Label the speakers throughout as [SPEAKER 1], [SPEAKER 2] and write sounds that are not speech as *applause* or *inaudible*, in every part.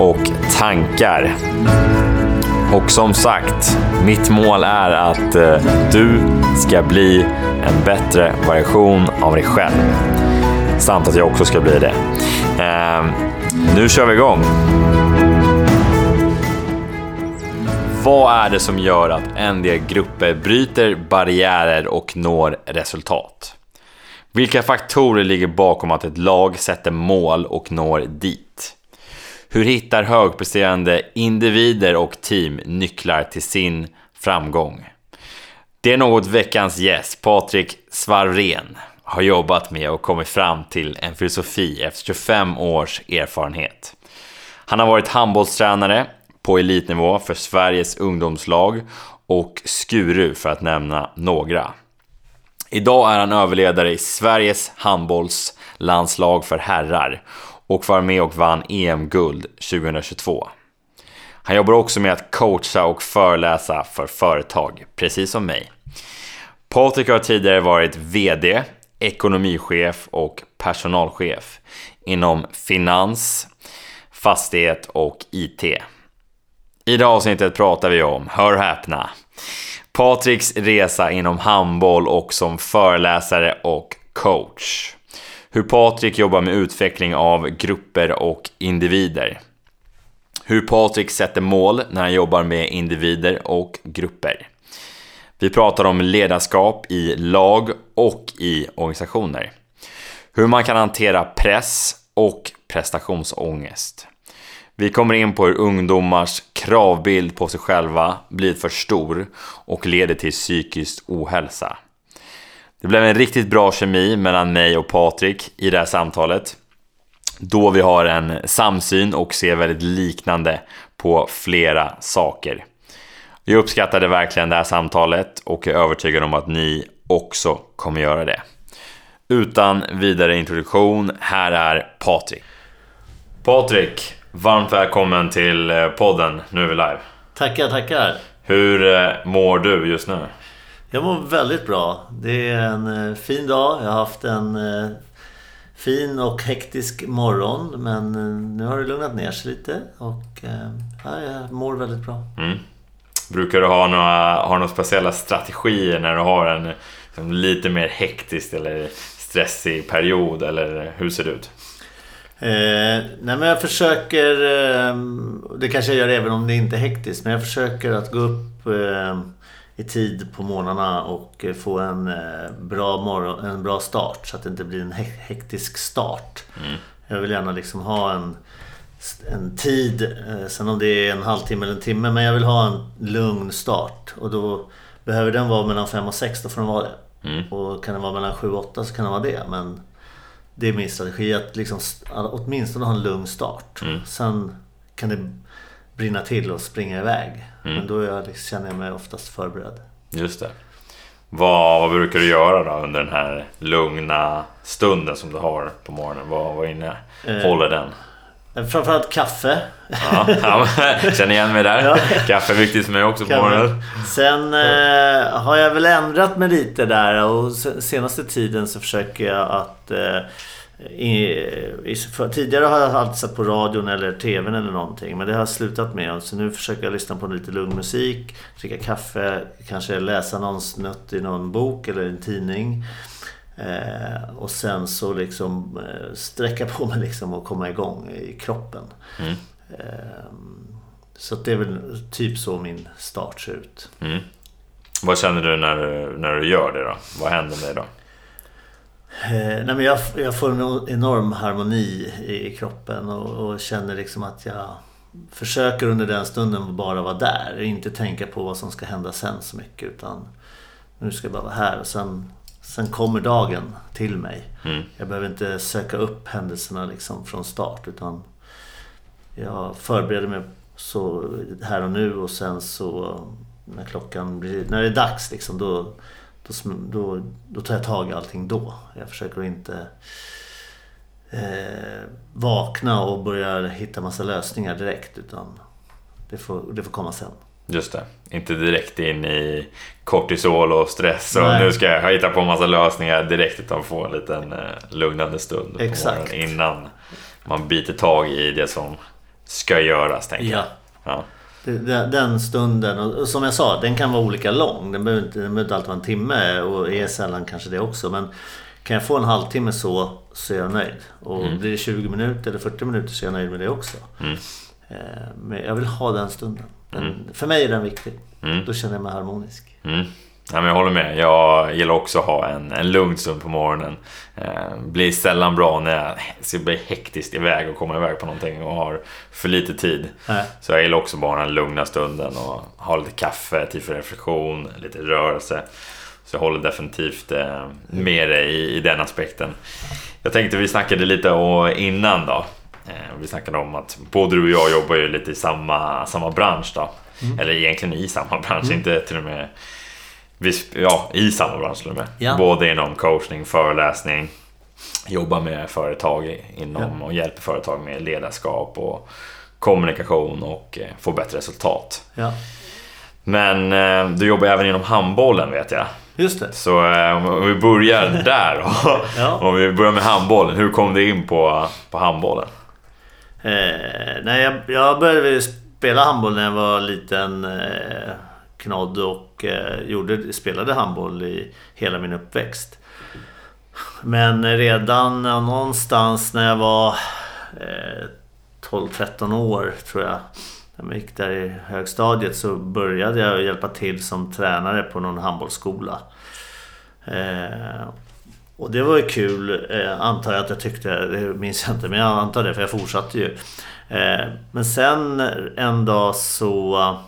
[SPEAKER 1] och tankar. Och som sagt, mitt mål är att eh, du ska bli en bättre version av dig själv. Samt att jag också ska bli det. Ehm, nu kör vi igång! Vad är det som gör att en del grupper bryter barriärer och når resultat? Vilka faktorer ligger bakom att ett lag sätter mål och når dit? Hur hittar högpresterande individer och team nycklar till sin framgång? Det är något veckans gäst, Patrik Svarvrén, har jobbat med och kommit fram till en filosofi efter 25 års erfarenhet. Han har varit handbollstränare på elitnivå för Sveriges ungdomslag och Skuru för att nämna några. Idag är han överledare i Sveriges handbollslandslag för herrar och var med och vann EM-guld 2022. Han jobbar också med att coacha och föreläsa för företag, precis som mig. Patrik har tidigare varit VD, ekonomichef och personalchef inom finans, fastighet och IT. I det avsnittet pratar vi om, hör häpna, Patriks resa inom handboll och som föreläsare och coach. Hur Patrik jobbar med utveckling av grupper och individer. Hur Patrik sätter mål när han jobbar med individer och grupper. Vi pratar om ledarskap i lag och i organisationer. Hur man kan hantera press och prestationsångest. Vi kommer in på hur ungdomars kravbild på sig själva blir för stor och leder till psykisk ohälsa. Det blev en riktigt bra kemi mellan mig och Patrik i det här samtalet. Då vi har en samsyn och ser väldigt liknande på flera saker. Jag uppskattade verkligen det här samtalet och är övertygad om att ni också kommer göra det. Utan vidare introduktion, här är Patrik. Patrik, Varmt välkommen till eh, podden Nu är vi live.
[SPEAKER 2] Tackar, tackar.
[SPEAKER 1] Hur eh, mår du just nu?
[SPEAKER 2] Jag mår väldigt bra. Det är en eh, fin dag. Jag har haft en fin och hektisk morgon. Men nu har det lugnat ner sig lite. Och ja, jag mår väldigt bra. Mm.
[SPEAKER 1] Brukar du ha några, ha några speciella strategier när du har en liksom, lite mer hektisk eller stressig period? Eller hur ser det ut?
[SPEAKER 2] Eh, nej men jag försöker, eh, det kanske jag gör även om det inte är hektiskt, men jag försöker att gå upp eh, i tid på morgnarna och få en, eh, bra morgon, en bra start så att det inte blir en hektisk start. Mm. Jag vill gärna liksom ha en, en tid, eh, sen om det är en halvtimme eller en timme, men jag vill ha en lugn start. Och då behöver den vara mellan 5 och 6, då får den vara det. Mm. Och kan den vara mellan 7 och 8 så kan den vara det. Men det är min strategi. Att liksom, åtminstone ha en lugn start. Mm. Sen kan det brinna till och springa iväg. Mm. Men då jag, känner jag mig oftast förberedd.
[SPEAKER 1] Just det. Vad, vad brukar du göra då under den här lugna stunden som du har på morgonen? Vad, vad inne eh, håller den?
[SPEAKER 2] Framförallt kaffe.
[SPEAKER 1] Ja, ja, *laughs* känner igen mig där. Ja. Kaffe är viktigt för mig också på morgonen.
[SPEAKER 2] Sen eh, har jag väl ändrat mig lite där och senaste tiden så försöker jag att eh, i, i, för, tidigare har jag alltid sett på radion eller TVn eller någonting men det har jag slutat med. Så nu försöker jag lyssna på lite lugn musik, dricka kaffe, kanske läsa någon snutt i någon bok eller en tidning. Eh, och sen så liksom eh, sträcka på mig liksom och komma igång i kroppen. Mm. Eh, så det är väl typ så min start ser ut. Mm.
[SPEAKER 1] Vad känner du när, du när du gör det då? Vad händer med dig då?
[SPEAKER 2] Eh, nej men jag, jag får en enorm harmoni i kroppen och, och, känner liksom att jag försöker under den stunden bara vara där. Och inte tänka på vad som ska hända sen så mycket. Utan nu ska jag bara vara här och sen Sen kommer dagen till mig. Mm. Jag behöver inte söka upp händelserna liksom från start utan jag förbereder mig så här och nu och sen så när klockan blir, när det är dags liksom då, då, då, då tar jag tag i allting då. Jag försöker inte eh, vakna och börja hitta massa lösningar direkt utan det får, det får komma sen.
[SPEAKER 1] Just det. Inte direkt in i kortisol och stress och Nej. nu ska jag hitta på en massa lösningar direkt utan få en liten eh, lugnande stund
[SPEAKER 2] Exakt.
[SPEAKER 1] innan man biter tag i det som ska göras. Tänker ja. jag. Ja.
[SPEAKER 2] Den stunden, och som jag sa, den kan vara olika lång. Den behöver inte, den behöver inte alltid vara en timme och är sällan kanske det också. Men kan jag få en halvtimme så, så är jag nöjd. Och mm. blir det 20 minuter eller 40 minuter så är jag nöjd med det också. Mm. Eh, men jag vill ha den stunden. Den, mm. För mig är den viktig. Mm. Då känner jag mig harmonisk.
[SPEAKER 1] Mm. Ja, men jag håller med. Jag gillar också att ha en, en lugn stund på morgonen. Eh, blir sällan bra när jag ska bli hektiskt iväg och komma iväg på någonting och har för lite tid. Nej. Så jag gillar också bara den lugna stunden och ha lite kaffe, tid för reflektion, lite rörelse. Så jag håller definitivt eh, med dig i, i den aspekten. Jag tänkte vi snackade lite innan då. Eh, vi snackade om att både du och jag jobbar ju lite i samma, samma bransch då. Mm. Eller egentligen i samma bransch, mm. inte till och med Ja, i samma bransch med. Ja. Både inom coachning, föreläsning, jobbar med företag inom ja. och hjälper företag med ledarskap och kommunikation och eh, få bättre resultat.
[SPEAKER 2] Ja.
[SPEAKER 1] Men eh, du jobbar även inom handbollen vet jag.
[SPEAKER 2] Just det.
[SPEAKER 1] Så om vi börjar *laughs* där då. ja. Om vi börjar med handbollen. Hur kom du in på, på handbollen?
[SPEAKER 2] Eh, nej, jag, jag började spela handboll när jag var liten eh, knodd och eh, gjorde, spelade handboll i hela min uppväxt. Men redan någonstans när jag var eh, 12-13 år tror jag. När jag gick där i högstadiet så började jag hjälpa till som tränare på någon handbollsskola. Eh, och det var ju kul, eh, antar jag att jag tyckte. Det minns jag inte, men jag antar det för jag fortsatte ju. Eh, men sen en dag så...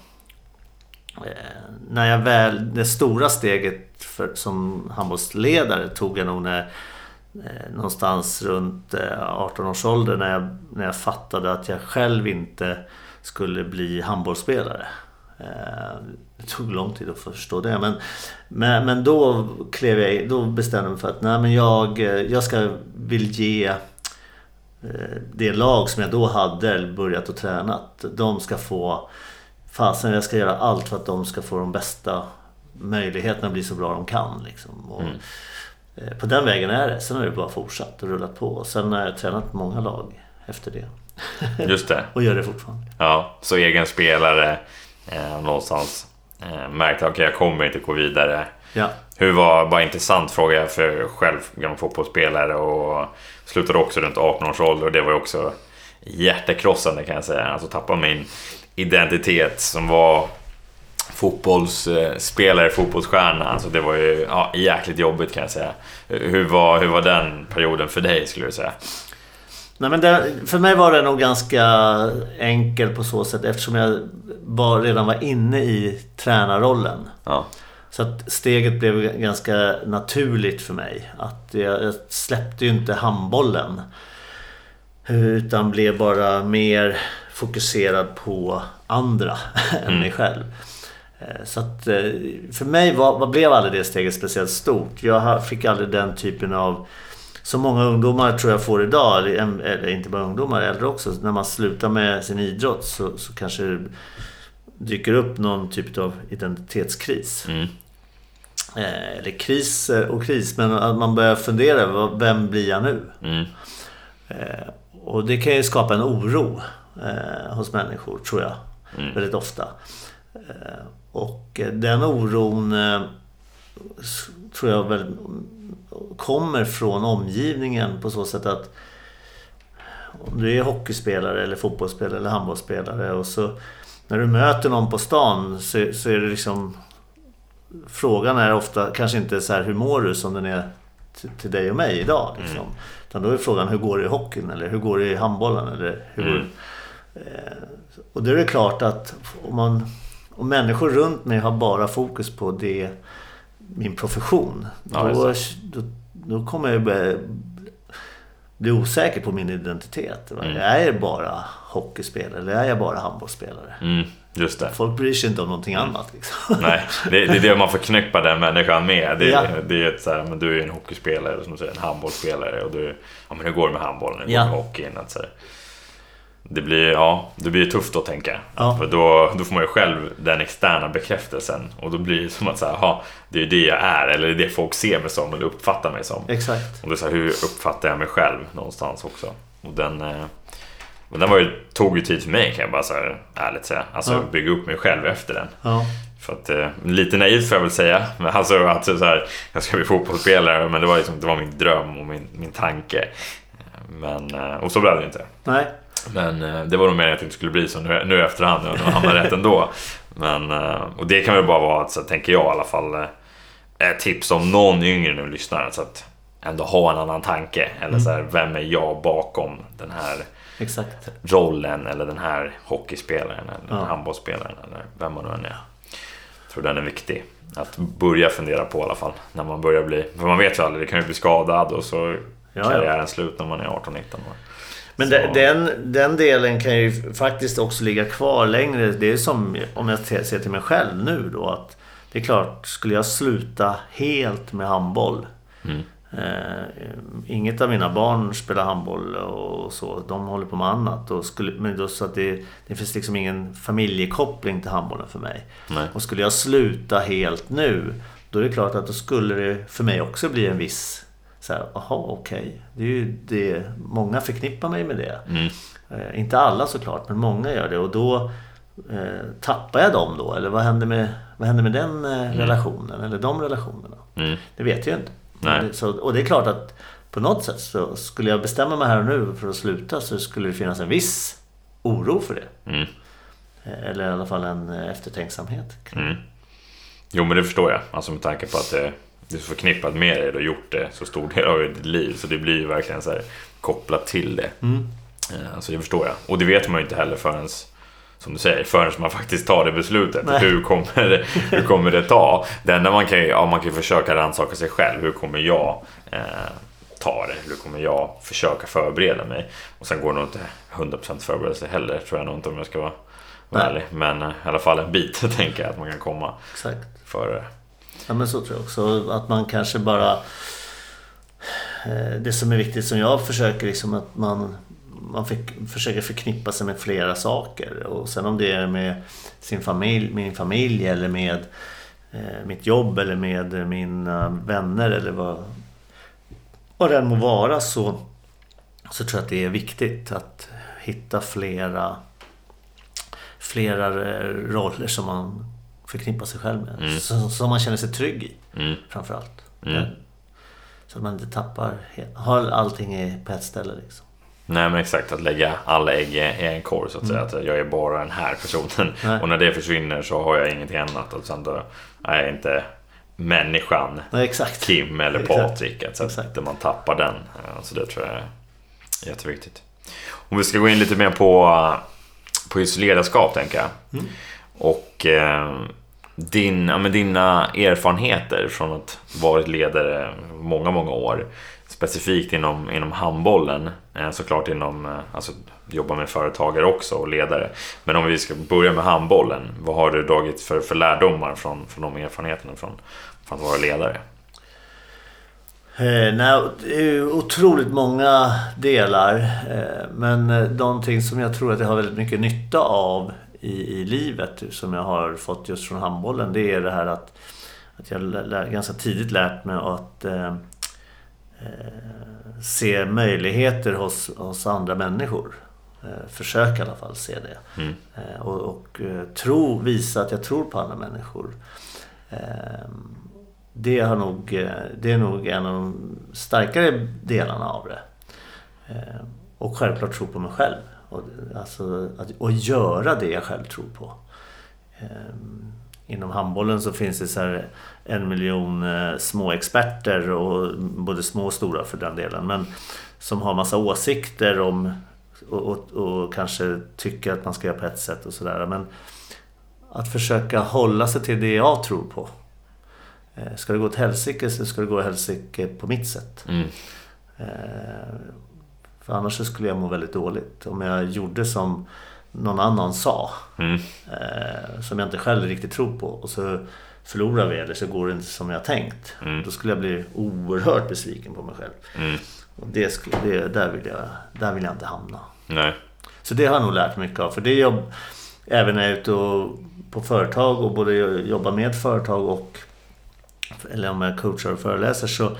[SPEAKER 2] Eh, när jag väl... Det stora steget för, som handbollsledare tog jag nog när... Eh, någonstans runt eh, 18 års ålder när jag, när jag fattade att jag själv inte skulle bli handbollsspelare. Eh, det tog lång tid att förstå det. Men, men, men då, klev jag, då bestämde jag mig för att nej, men jag, eh, jag ska vill ge eh, det lag som jag då hade börjat att träna. De ska få... Fasen, jag ska göra allt för att de ska få de bästa möjligheterna att bli så bra de kan. Liksom. Och, mm. Eh, på den vägen är det. Sen har det bara fortsatt och rullat på. Sen har jag tränat många lag efter det. *laughs*
[SPEAKER 1] Just det.
[SPEAKER 2] och gör det fortfarande.
[SPEAKER 1] Ja, så egen spelare eh, någonstans. Eh, märkte att okay, jag kommer inte gå vidare.
[SPEAKER 2] Ja.
[SPEAKER 1] Hur var, bara intressant fråga för själv gammal fotbollsspelare och slutade också runt 18 års ålder och det var ju också hjärtekrossande kan jag säga. Alltså tappa min identitet som var fotbollsspelare, fotbollsstjärna. Alltså det var ju ja, jäkligt jobbigt kan jag säga. Hur var, hur var den perioden för dig skulle du säga?
[SPEAKER 2] Nej, men det, för mig var det nog ganska enkelt på så sätt eftersom jag var, redan var inne i tränarrollen.
[SPEAKER 1] Ja.
[SPEAKER 2] Så att steget blev ganska naturligt för mig. Att jag, jag släppte ju inte handbollen. Utan blev bara mer fokuserad på andra *laughs* än mm. mig själv. Eh, så att eh, för mig var, var, blev aldrig det steget speciellt stort. Jag fick aldrig den typen av som många ungdomar tror jag får idag, eller inte bara ungdomar, äldre också. När man slutar med sin idrott så, så kanske det dyker upp någon typ av identitetskris.
[SPEAKER 1] Mm.
[SPEAKER 2] Eh, eller kris och kris, men att man börjar fundera vem blir jag nu?
[SPEAKER 1] Mm.
[SPEAKER 2] Eh, och det kan ju skapa en oro eh, hos människor, tror jag. Mm. Väldigt ofta. Eh, och den oron eh, tror jag väl kommer från omgivningen på så sätt att om du är hockeyspelare eller fotbollsspelare eller handbollsspelare och så när du möter någon på stan så, så är det liksom Frågan är ofta kanske inte så här hur mår du som den är till, till dig och mig idag. Liksom. Mm. Utan då är frågan hur går det i hockeyn eller hur går det i handbollen? Eller hur mm. eh, och då är det klart att om, man, om människor runt mig har bara fokus på det min profession. Ja, då, då, då, kommer jag börja blir osäker på min identitet. Mm. Är jag bara hockeyspelare eller är jag bara handbollsspelare?
[SPEAKER 1] Mm, just det.
[SPEAKER 2] Folk bryr sig inte om någonting mm. annat. Liksom.
[SPEAKER 1] Nej, det, det, är det man förknippar den människan med. Det, ja. det är ett så här, men du är en hockeyspelare, som du säger, en handbollsspelare. Och du, ja, men hur går det med handbollen? Hur går det med hockeyn? Att, så här, det blir, ja, det blir tufft att tänka. Ja. För då, då får man ju själv den externa bekräftelsen. Och då blir det som att säga, aha, det är ju det jag är. Eller det är det folk ser mig som eller uppfattar mig som.
[SPEAKER 2] Exakt.
[SPEAKER 1] Och det är så här, hur uppfattar jag mig själv någonstans också? Och den, och den var ju, tog ju tid för mig kan jag bara så här, ärligt säga. Alltså ja. bygga upp mig själv efter den.
[SPEAKER 2] Ja.
[SPEAKER 1] För att, eh, lite naivt får jag väl säga. Men alltså att så här, jag ska bli fotbollsspelare. Men det var, liksom, det var min dröm och min, min tanke. Men, eh, och så blev det inte.
[SPEAKER 2] Nej.
[SPEAKER 1] Men eh, det var nog mer att det inte skulle bli så nu, nu efterhand. Jag hamnade rätt ändå. Men, eh, och det kan väl bara vara, så tänker jag i alla fall, ett tips om någon yngre nu lyssnar. Så att ändå ha en annan tanke. Eller mm. så här, vem är jag bakom den här
[SPEAKER 2] Exakt.
[SPEAKER 1] rollen eller den här hockeyspelaren eller ja. handbollsspelaren eller vem man nu än är. Jag tror den är viktig att börja fundera på i alla fall. När man börjar bli, för man vet ju aldrig, det kan ju bli skadad och så ja, karriären ja. slut när man är 18-19 år.
[SPEAKER 2] Men de, den, den delen kan ju faktiskt också ligga kvar längre. Det är som om jag ser till mig själv nu då. att Det är klart, skulle jag sluta helt med handboll. Mm. Eh, inget av mina barn spelar handboll och så. De håller på med annat. Och skulle, men då, så att det, det finns liksom ingen familjekoppling till handbollen för mig.
[SPEAKER 1] Nej.
[SPEAKER 2] Och skulle jag sluta helt nu. Då är det klart att då skulle det för mig också bli en viss så här, aha, okej. Okay. Det är ju det, många förknippar mig med det.
[SPEAKER 1] Mm.
[SPEAKER 2] Eh, inte alla såklart, men många gör det. Och då eh, tappar jag dem då? Eller vad händer med, vad händer med den eh, mm. relationen? Eller de relationerna?
[SPEAKER 1] Mm.
[SPEAKER 2] Det vet jag inte.
[SPEAKER 1] Nej.
[SPEAKER 2] Så, och det är klart att på något sätt så skulle jag bestämma mig här och nu för att sluta så skulle det finnas en viss oro för det.
[SPEAKER 1] Mm.
[SPEAKER 2] Eh, eller i alla fall en eh, eftertänksamhet.
[SPEAKER 1] Mm. Jo men det förstår jag. Alltså med tanke på att det du är förknippad med det och gjort det så stor del av ditt liv. Så det blir ju verkligen så här kopplat till det.
[SPEAKER 2] Mm.
[SPEAKER 1] Eh, så det förstår jag. Och det vet man ju inte heller förrän, som du säger, förrän man faktiskt tar det beslutet. Hur kommer det, hur kommer det ta? Det enda man kan ja, man kan försöka rannsaka sig själv. Hur kommer jag eh, ta det? Hur kommer jag försöka förbereda mig? Och sen går det nog inte 100% förberedelse heller, tror jag nog inte om jag ska vara, vara ärlig. Men eh, i alla fall en bit *laughs* tänker jag att man kan komma
[SPEAKER 2] Exakt.
[SPEAKER 1] före
[SPEAKER 2] Ja men så tror jag också. Att man kanske bara... Eh, det som är viktigt som jag försöker liksom att man, man fick, försöker förknippa sig med flera saker. Och sen om det är med sin familj, min familj eller med eh, mitt jobb eller med mina vänner eller vad, vad det än må vara så, så tror jag att det är viktigt att hitta flera flera eh, roller som man förknippa sig själv med. Mm. Som man känner sig trygg i.
[SPEAKER 1] Mm.
[SPEAKER 2] Framförallt.
[SPEAKER 1] Mm.
[SPEAKER 2] Så att man inte tappar, har allting på ett ställe liksom.
[SPEAKER 1] Nej men exakt, att lägga alla ägg i en korg så att säga. Mm. Att jag är bara den här personen.
[SPEAKER 2] Nej.
[SPEAKER 1] Och när det försvinner så har jag ingenting annat. Och sen då är jag inte människan
[SPEAKER 2] Nej, exakt.
[SPEAKER 1] Kim eller Patrik. Så att man tappar den. Så det tror jag är jätteviktigt. Om vi ska gå in lite mer på, på just ledarskap tänker jag.
[SPEAKER 2] Mm.
[SPEAKER 1] Och eh, din, ja, dina erfarenheter från att varit ledare många, många år. Specifikt inom, inom handbollen, eh, såklart inom, eh, alltså jobba med företagare också och ledare. Men om vi ska börja med handbollen, vad har du dragit för, för lärdomar från, från de erfarenheterna från, från att vara ledare?
[SPEAKER 2] Eh, nej, det är otroligt många delar. Eh, men eh, någonting som jag tror att jag har väldigt mycket nytta av i, i livet som jag har fått just från handbollen det är det här att, att jag lär, ganska tidigt lärt mig att eh, se möjligheter hos, hos andra människor. Eh, försök i alla fall se det.
[SPEAKER 1] Mm.
[SPEAKER 2] Eh, och, och eh, tro, visa att jag tror på andra människor. Eh, det, har nog, det är nog en av de starkare delarna av det. Och självklart tro på mig själv. Och, alltså, att, och göra det jag själv tror på. Ehm, inom handbollen så finns det så här en miljon eh, små experter och både små och stora för den delen. Men som har massa åsikter om och, och, och kanske tycker att man ska göra på ett sätt och sådär. Men att försöka hålla sig till det jag tror på. Eh, ska det gå åt helsike så ska det gå åt helsike på mitt sätt.
[SPEAKER 1] Mm.
[SPEAKER 2] Eh, För annars så skulle jag må väldigt dåligt. Om jag gjorde som någon annan sa.
[SPEAKER 1] Mm.
[SPEAKER 2] Som jag inte själv riktigt tror på. Och så förlorar vi eller så går det inte som jag tänkt.
[SPEAKER 1] Mm.
[SPEAKER 2] Då skulle jag bli oerhört besviken på mig själv.
[SPEAKER 1] Mm.
[SPEAKER 2] Och det det, där, vill jag, där vill jag inte hamna.
[SPEAKER 1] Nej.
[SPEAKER 2] Så det har jag nog lärt mig mycket av. För det är jobb, även när jag är ute och, på företag och både jobbar med företag och eller om jag coachar och föreläser så,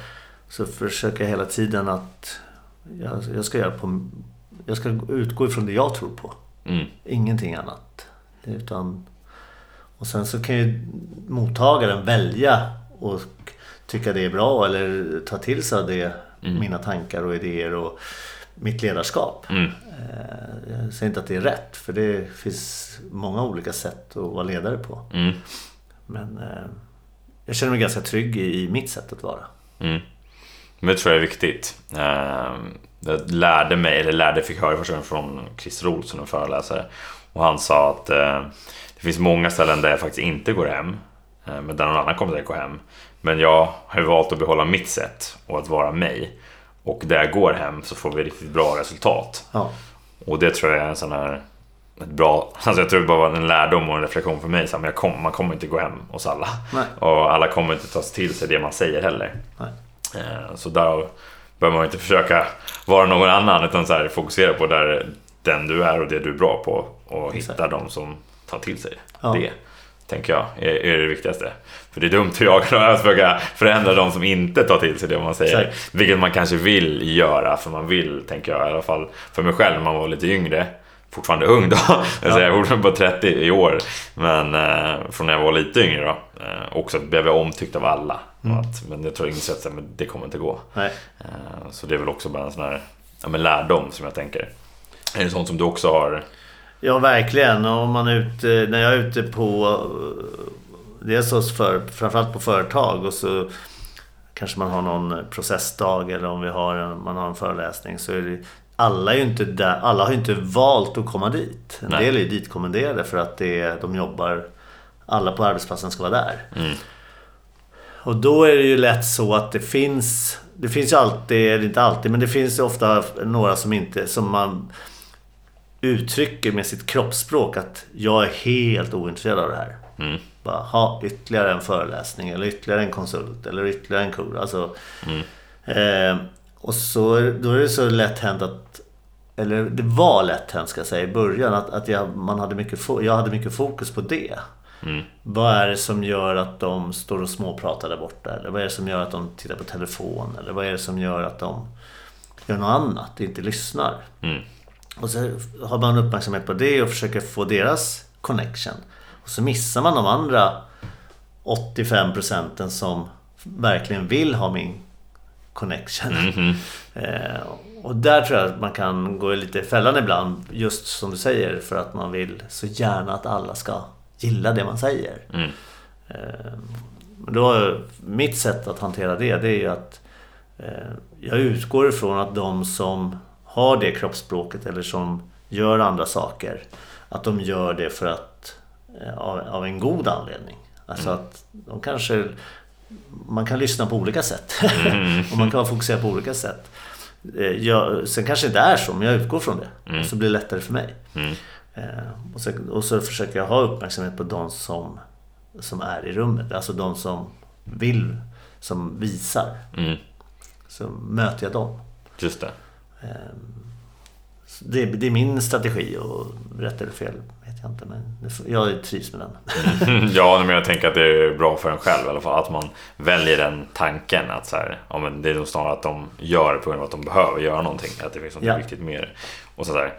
[SPEAKER 2] så försöker jag hela tiden att jag, jag ska göra på, jag ska utgå ifrån det jag tror på.
[SPEAKER 1] Mm.
[SPEAKER 2] Ingenting annat. Utan, och sen så kan ju mottagaren välja och tycka det är bra eller ta till sig av det, mina tankar och idéer och mitt ledarskap.
[SPEAKER 1] Mm.
[SPEAKER 2] Eh, Jag säger inte att det är rätt, för det finns många olika sätt att vara ledare på.
[SPEAKER 1] Mm.
[SPEAKER 2] Men eh, jag känner mig ganska trygg i, mitt sätt att vara.
[SPEAKER 1] Mm. Men det tror jag är viktigt. Ehm, Jag lärde mig, eller lärde, fick höra första gången från Christer Olsson, en föreläsare. Och han sa att eh, det finns många ställen där jag faktiskt inte går hem. eh, Men där någon annan kommer att gå hem. Men jag har ju valt att behålla mitt sätt och att vara mig. Och där jag går hem så får vi riktigt bra resultat.
[SPEAKER 2] Ja,
[SPEAKER 1] Och det tror jag är en sån här ett bra, *laughs* alltså jag tror det bara var en lärdom och en reflektion för mig. Så här, men kom, man kommer inte gå hem hos alla.
[SPEAKER 2] Nej. *laughs*
[SPEAKER 1] Och alla kommer inte ta till sig det man säger heller.
[SPEAKER 2] nej.
[SPEAKER 1] Eh, Så därav behöver man inte försöka vara någon annan utan så här, fokusera på där den du är och det du är bra på och
[SPEAKER 2] Exakt.
[SPEAKER 1] hitta de som tar till sig
[SPEAKER 2] Ja.
[SPEAKER 1] det. Tänker jag är, är det viktigaste. För det är dumt att jaga att försöka förändra de som inte tar till sig det man säger.
[SPEAKER 2] Exakt.
[SPEAKER 1] Vilket man kanske vill göra för man vill, tänker jag i alla fall för mig själv när man var lite yngre. Fortfarande ung då, *laughs* jag säger jag är fortfarande bara 30 i år. Men eh, från när jag var lite yngre då. Eh, också blev jag omtyckt av alla.
[SPEAKER 2] Mm.
[SPEAKER 1] Att, men jag tror jag insett att det kommer inte gå. Eh, Så det är väl också bara en sån här ja, men lärdom som jag tänker. Är det sånt som du också har?
[SPEAKER 2] Ja, verkligen. Om man är ute, när jag är ute på... Dels hos för, framförallt på företag och så kanske man har någon processdag eller om vi har en, man har en föreläsning så är det... Alla, är ju inte där, alla har ju inte valt att komma dit. En
[SPEAKER 1] Nej.
[SPEAKER 2] del är ju ditkommenderade för att det, är- de jobbar... Alla på arbetsplatsen ska vara där.
[SPEAKER 1] Mm.
[SPEAKER 2] Och då är det ju lätt så att det finns... Det finns ju alltid, eller inte alltid, men det finns ju ofta några som inte... Som man uttrycker med sitt kroppsspråk att jag är helt ointresserad av det här.
[SPEAKER 1] Mm.
[SPEAKER 2] Bara, ha ytterligare en föreläsning eller ytterligare en konsult eller ytterligare en kurs. Alltså, eh, och så, då är det så lätt hänt att eller det var lätt hänt ska jag säga i början att, att jag, man hade mycket, jag hade mycket fokus på det.
[SPEAKER 1] Mm.
[SPEAKER 2] Vad är det som gör att de står och småpratar där borta? Eller vad är det som gör att de tittar på telefon? Eller vad är det som gör att de gör något annat, inte lyssnar?
[SPEAKER 1] Mm.
[SPEAKER 2] Och så har man uppmärksamhet på det och försöker få deras connection. Och så missar man de andra 85 procenten som verkligen vill ha min connection.
[SPEAKER 1] Mhm. *laughs*
[SPEAKER 2] Eh, och där tror jag att man kan gå lite i fällan ibland, just som du säger, för att man vill så gärna att alla ska gilla det man säger.
[SPEAKER 1] Mm.
[SPEAKER 2] Eh, då, mitt sätt att hantera det, det är ju att eh, jag utgår ifrån att de som har det kroppsspråket eller som gör andra saker, att de gör det för att eh, av, av en god anledning. Alltså att de kanske man kan lyssna på olika sätt. *laughs* och man kan fokusera på olika sätt. Eh, Jag, sen kanske det inte är så, men jag utgår från det. Och så blir det lättare för mig.
[SPEAKER 1] Mm.
[SPEAKER 2] Eh, och, så, och så försöker jag ha uppmärksamhet på de som, som är i rummet. Alltså de som vill, som visar.
[SPEAKER 1] Mm.
[SPEAKER 2] Så möter jag dem.
[SPEAKER 1] Just det.
[SPEAKER 2] Så Det, det är min strategi och rätt eller fel vet jag inte. Men jag trivs med den. *laughs*
[SPEAKER 1] ja, men jag tänker att det är bra för en själv i alla fall. Att man väljer den tanken. Att så här, ja, men det är nog snarare att de gör det på grund av att de behöver göra någonting. Att det finns något
[SPEAKER 2] Ja.
[SPEAKER 1] viktigt mer. Och så där,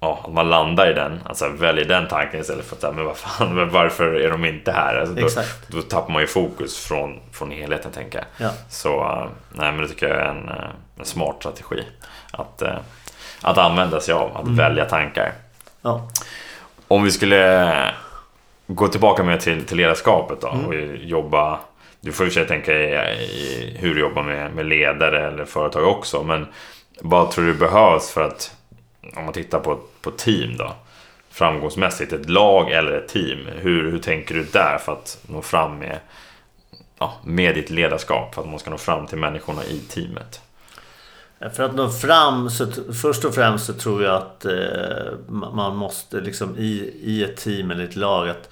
[SPEAKER 1] ja, att man landar i den. Alltså väljer den tanken istället för att säga, men vad fan, men varför är de inte här? Alltså, då, då tappar man ju fokus från, från helheten tänker jag.
[SPEAKER 2] Ja.
[SPEAKER 1] Så eh, nej, men det tycker jag är en, eh, en smart strategi. Att, eh, att använda sig av, att
[SPEAKER 2] Mm.
[SPEAKER 1] välja tankar.
[SPEAKER 2] Ja.
[SPEAKER 1] Om vi skulle gå tillbaka med till, till ledarskapet då
[SPEAKER 2] Mm.
[SPEAKER 1] och jobba Du får i och för sig tänka i, i hur du jobbar med, med ledare eller företag också men vad tror du behövs för att om man tittar på, på team då framgångsmässigt, ett lag eller ett team hur, hur tänker du där för att nå fram med ja, med ditt ledarskap för att man ska nå fram till människorna i teamet?
[SPEAKER 2] För att nå fram, så först och främst så tror jag att eh, man måste liksom i, i ett team eller ett lag att,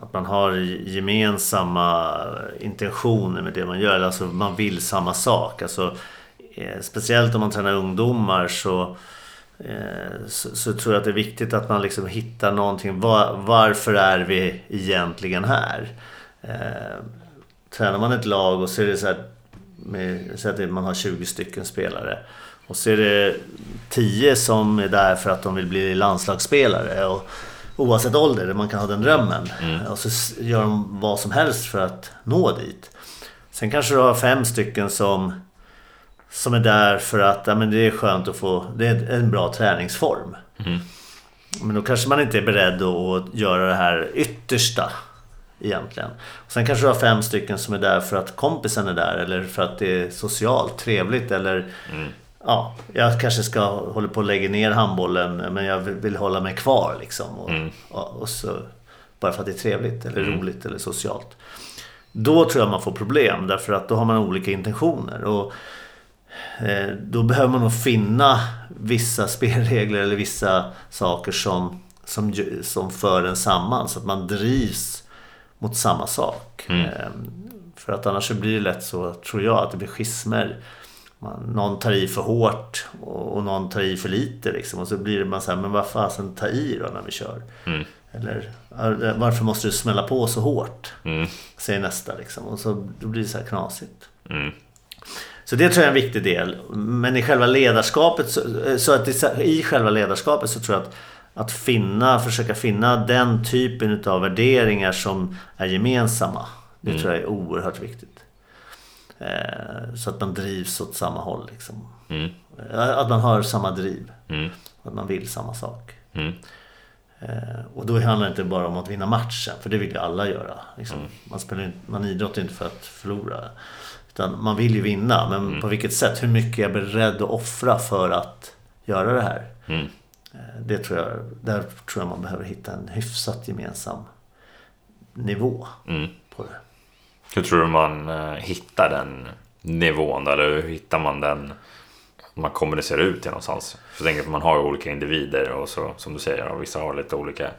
[SPEAKER 2] att man har gemensamma intentioner med det man gör. Alltså man vill samma sak. Alltså, eh, speciellt om man tränar ungdomar så, eh, så, så, tror jag att det är viktigt att man liksom hittar någonting. Var, varför är vi egentligen här? Eh, tränar man ett lag och så är det så här med, så att man har 20 stycken spelare. Och så är det 10 som är där för att de vill bli landslagsspelare. Och, oavsett ålder, man kan ha den drömmen. Mm. Och så gör de vad som helst för att nå dit. Sen kanske du har fem stycken som, som är där för att ja, men det är skönt att få... Det är en bra träningsform. Mm. Men då kanske man inte är beredd att göra det här yttersta egentligen. Och sen kanske du har fem stycken som är där för att kompisen är där eller för att det är socialt trevligt eller mm. Ja, jag kanske ska hålla på att lägga ner handbollen men jag vill hålla mig kvar liksom. Och, mm. och, och så, bara för att det är trevligt eller mm. roligt eller socialt. Då tror jag man får problem därför att då har man olika intentioner. Och eh, Då behöver man nog finna vissa spelregler eller vissa saker som, som, som för en samman så att man drivs mot samma sak. Mm. Ehm, för att annars blir det lätt så, tror jag, att det blir schismer. Man, någon tar i för hårt och, och någon tar i för lite. Liksom. Och så blir det man så här, men vad fasen ta i då när vi kör? Mm. Eller varför måste du smälla på så hårt? Mm. Säger nästa liksom. Och så då blir det så här knasigt. Mm. Så det tror jag är en viktig del. Men i själva ledarskapet, så, så att i själva ledarskapet så tror jag att att finna, försöka finna den typen av värderingar som är gemensamma. Det mm. tror jag är oerhört viktigt. Eh, så att man drivs åt samma håll. Liksom. Mm. Att man har samma driv. Mm. Att man vill samma sak. Mm. Eh, och då handlar det inte bara om att vinna matchen, för det vill ju alla göra. Liksom. Mm. Man, spelar inte, man idrottar inte för att förlora. Utan man vill ju vinna, men mm. på vilket sätt? Hur mycket är jag beredd att offra för att göra det här? Eh, det tror jag, där tror jag man behöver hitta en hyfsat gemensam nivå mm. på det.
[SPEAKER 1] Hur tror du man eh, hittar den nivån? Eller hur hittar man den? Man kommunicerar ut till någonstans. För jag tänker att man har olika individer och så som du säger, och vissa har lite olika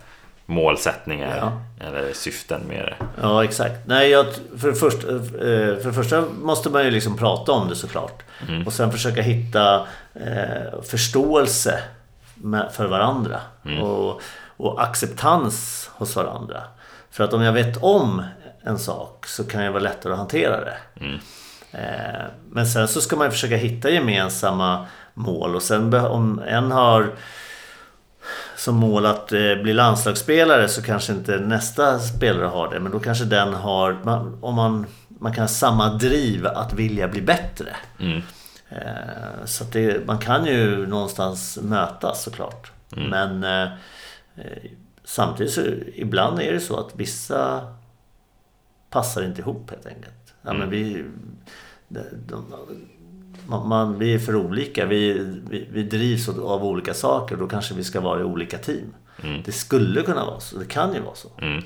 [SPEAKER 1] målsättningar ja. eller syften med det.
[SPEAKER 2] Ja, exakt. Nej, jag, för, det första, eh, för det första måste man ju liksom prata om det såklart. Mm. Och sen försöka hitta eh, förståelse för varandra. Mm. Och, och acceptans hos varandra. För att om jag vet om en sak så kan det vara lättare att hantera det. Mm. Eh, men sen så ska man försöka hitta gemensamma mål och sen om en har som mål att eh, bli landslagsspelare så kanske inte nästa spelare har det. Men då kanske den har, om man, man kan ha samma driv att vilja bli bättre. Mm. Eh, så det, man kan ju någonstans mötas såklart. Mm. Men eh, eh, samtidigt så ibland är det så att vissa passar inte ihop helt enkelt. Ja, mm. men vi, de, de, man, man, vi är för olika. Vi, vi, vi drivs av olika saker. Då kanske vi ska vara i olika team. Mm. Det skulle kunna vara så. Det kan ju vara så. Mm.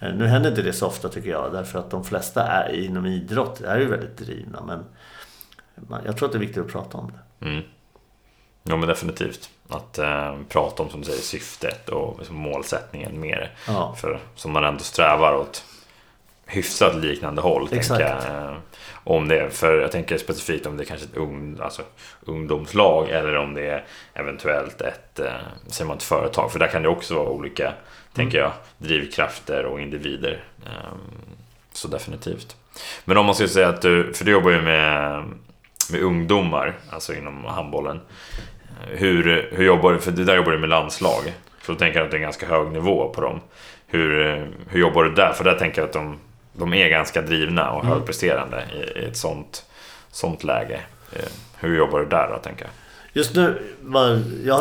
[SPEAKER 2] Nu händer inte det så ofta tycker jag. Därför att de flesta är, inom idrott är ju väldigt drivna. Men jag tror att det är viktigt att prata om det. Mm.
[SPEAKER 1] Ja men definitivt. Att eh, prata om som du säger syftet och liksom målsättningen mer. Ja. För som man ändå strävar åt hyfsat liknande håll. Exakt. Jag, eh, om det, för jag tänker specifikt om det är kanske ett ung, alltså, ungdomslag eller om det är eventuellt ett, eh, säger man ett företag. För där kan det också vara olika, mm. tänker jag, drivkrafter och individer. Eh, så definitivt. Men om man skulle säga att du, för du jobbar ju med med ungdomar, alltså inom handbollen. Hur, hur jobbar du, för där jobbar du med landslag. Så då tänker jag att det är en ganska hög nivå på dem. Hur, hur jobbar du där? För där tänker jag att de, de är ganska drivna och mm. högpresterande i, i ett sånt, sånt läge. Eh, hur jobbar du där då, tänker jag?
[SPEAKER 2] Just nu,